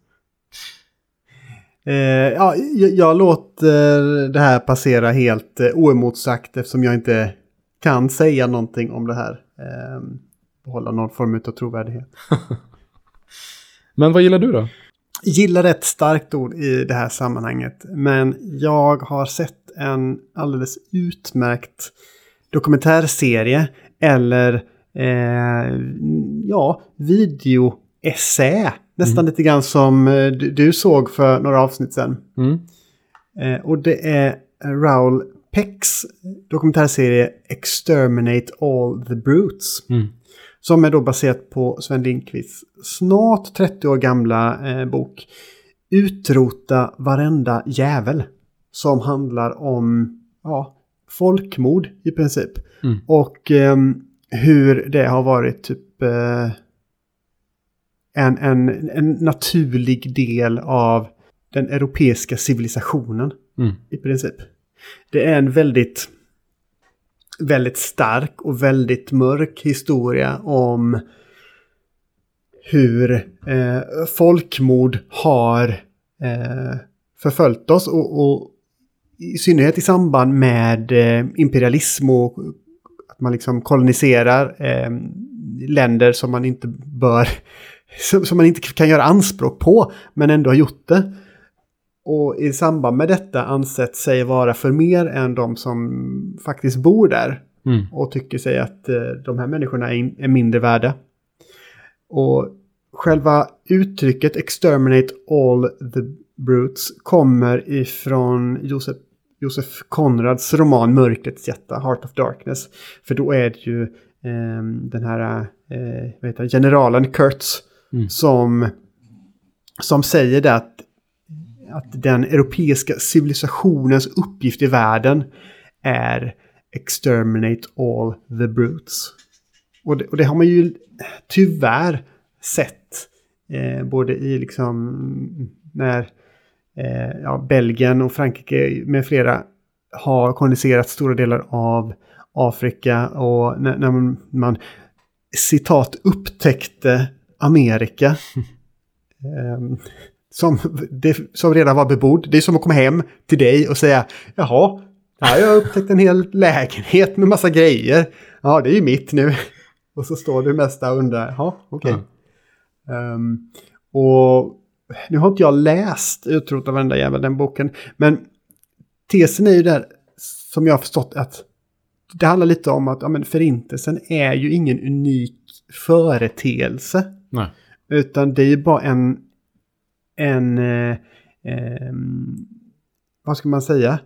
Speaker 2: Eh, ja, jag, låter det här passera helt eh, oemotsagt eftersom jag inte kan säga någonting om det här. Eh, behålla någon form av trovärdighet. [laughs]
Speaker 1: Men vad gillar du då?
Speaker 2: Gillar ett starkt ord i det här sammanhanget. Men jag har sett en alldeles utmärkt dokumentärserie eller eh, ja, videoessä. Nästan mm. lite grann som eh, du, du, såg för några avsnitt sedan. Mm. Eh, och det är Raoul Pecks dokumentärserie Exterminate All the Brutes. Mm. Som är då baserat på Sven Lindqvists snart 30 år gamla eh, bok. Utrota varenda jävel. Som handlar om ja, folkmord i princip. Mm. Och eh, hur det har varit typ eh, en, en, en naturlig del av den europeiska civilisationen. Mm. I princip. Det är en väldigt väldigt stark och väldigt mörk historia om hur eh, folkmord har eh, förföljt oss och, och, i synnerhet i samband med eh, imperialism och att man liksom koloniserar eh, länder som man inte bör, som man inte kan göra anspråk på, men ändå har gjort det. Och i samband med detta ansett sig vara för mer än de som faktiskt bor där. Mm. Och tycker sig att eh, de här människorna är, in, är mindre värda. Och själva uttrycket exterminate all the brutes kommer ifrån Josef, Josef Konrads roman Mörkrets hjärta, Heart of Darkness. För då är det ju eh, den här eh, generalen Kurtz mm. som, som säger det att att den europeiska civilisationens uppgift i världen är exterminate all the brutes. Och det, och det har man ju tyvärr sett eh, både i liksom när eh, ja, Belgien och Frankrike med flera har koloniserat stora delar av Afrika och när, när man, man citat upptäckte Amerika. eh, som, det, som redan var bebodd. Det är som att komma hem till dig och säga jaha, här har jag upptäckt en hel lägenhet med massa grejer. Ja, det är ju mitt nu. Och så står du mesta och undrar, ja, okej. Okay. Mm. Um, och nu har inte jag läst Utrota varenda jävel, den boken. Men tesen är ju där, som jag har förstått, att det handlar lite om att ja, men förintelsen är ju ingen unik företeelse.
Speaker 1: Nej.
Speaker 2: Utan det är ju bara en en, eh, eh, vad ska man säga?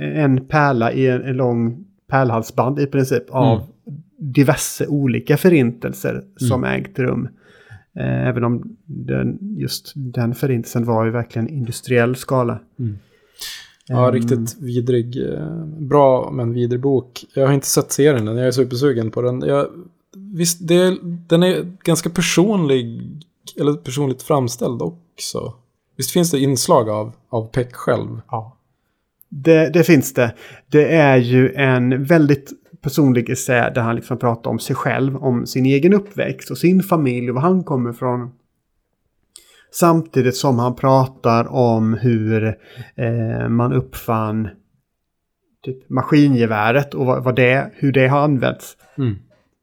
Speaker 2: en pärla i en, en lång pärlhalsband i princip av
Speaker 1: Mm.
Speaker 2: diverse olika förintelser som ägt rum. Eh, även om den, just den förintelsen var ju verkligen industriell skala.
Speaker 1: Ja,
Speaker 2: Ehm,
Speaker 1: riktigt vidrig. eh, Bra men vidrig bok. Jag har inte sett serien än, jag är supersugen på den. Jag, visst, det, den är ganska personlig, eller personligt framställd också. Visst finns det inslag av, av Peck själv?
Speaker 2: Ja. Det, det finns det. Det är ju en väldigt personlig essä där han liksom pratar om sig själv, om sin egen uppväxt och sin familj och var han kommer ifrån. Samtidigt som han pratar om hur eh, man uppfann typ, maskingeväret och vad, vad det, hur det har använts
Speaker 1: Mm.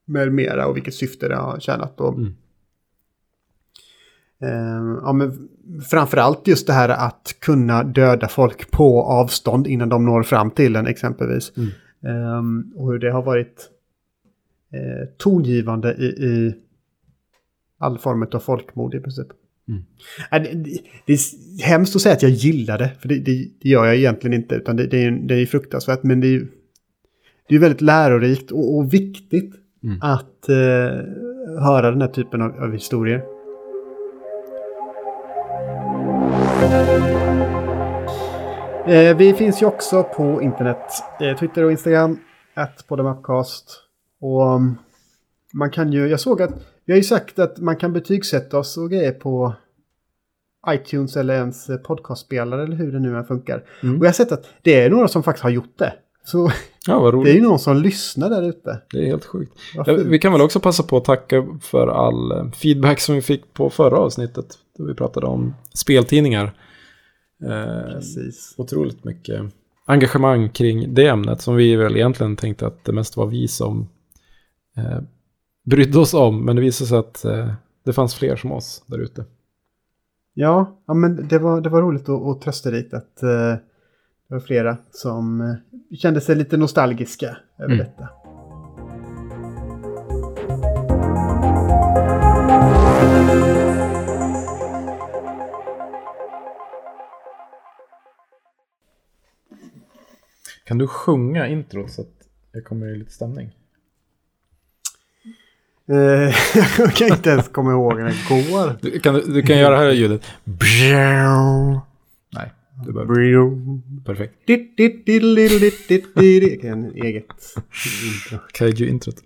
Speaker 2: Med mera och vilket syfte det har tjänat. Och,
Speaker 1: Mm.
Speaker 2: Eh, ja, men framförallt just det här att kunna döda folk på avstånd innan de når fram till en exempelvis.
Speaker 1: Mm.
Speaker 2: Ehm, och hur det har varit eh, tongivande i, i all form av folkmord i princip.
Speaker 1: Mm.
Speaker 2: Äh, det, det, är hemskt att säga att jag gillar det, för det, det, det gör jag egentligen inte. Utan det, är, det är fruktansvärt, men det är ju det är väldigt lärorikt och, och viktigt
Speaker 1: Mm.
Speaker 2: att eh, höra den här typen av, av historier. Eh, vi finns ju också på internet. Eh, Twitter och Instagram. Att på Upcast. Och um, man kan ju, jag såg att, vi har ju sagt att man kan betygsätta oss och grejer på iTunes eller ens eh, podcastspelare eller hur det nu än funkar.
Speaker 1: Mm.
Speaker 2: Och jag har sett att det är några som faktiskt har gjort det. Så
Speaker 1: Ja,
Speaker 2: det är ju någon som lyssnar där ute.
Speaker 1: Det är helt sjukt. Ja, vi kan väl också passa på att tacka för all eh, feedback som vi fick på förra avsnittet. Då vi pratade om speltidningar. Eh,
Speaker 2: Precis.
Speaker 1: otroligt mycket engagemang kring det ämnet som vi väl egentligen tänkte att det mest var vi som eh, brydde oss om. Men det visade sig att eh, det fanns fler som oss där ute.
Speaker 2: Ja, ja men det var, det var roligt och, och trösterikt att eh, det var flera som eh, kände sig lite nostalgiska över
Speaker 1: Mm.
Speaker 2: detta.
Speaker 1: Kan du sjunga introt så att jag kommer i lite stämning?
Speaker 2: Eh, [laughs] jag kan inte ens komma ihåg när det går.
Speaker 1: Du kan, du kan göra det här ljudet. [laughs] Du behöver. Perfekt.
Speaker 2: Ditt, ditt, ditt, ditt, ditt, ditt, ditt. Eget intro.
Speaker 1: Kaiju-introt.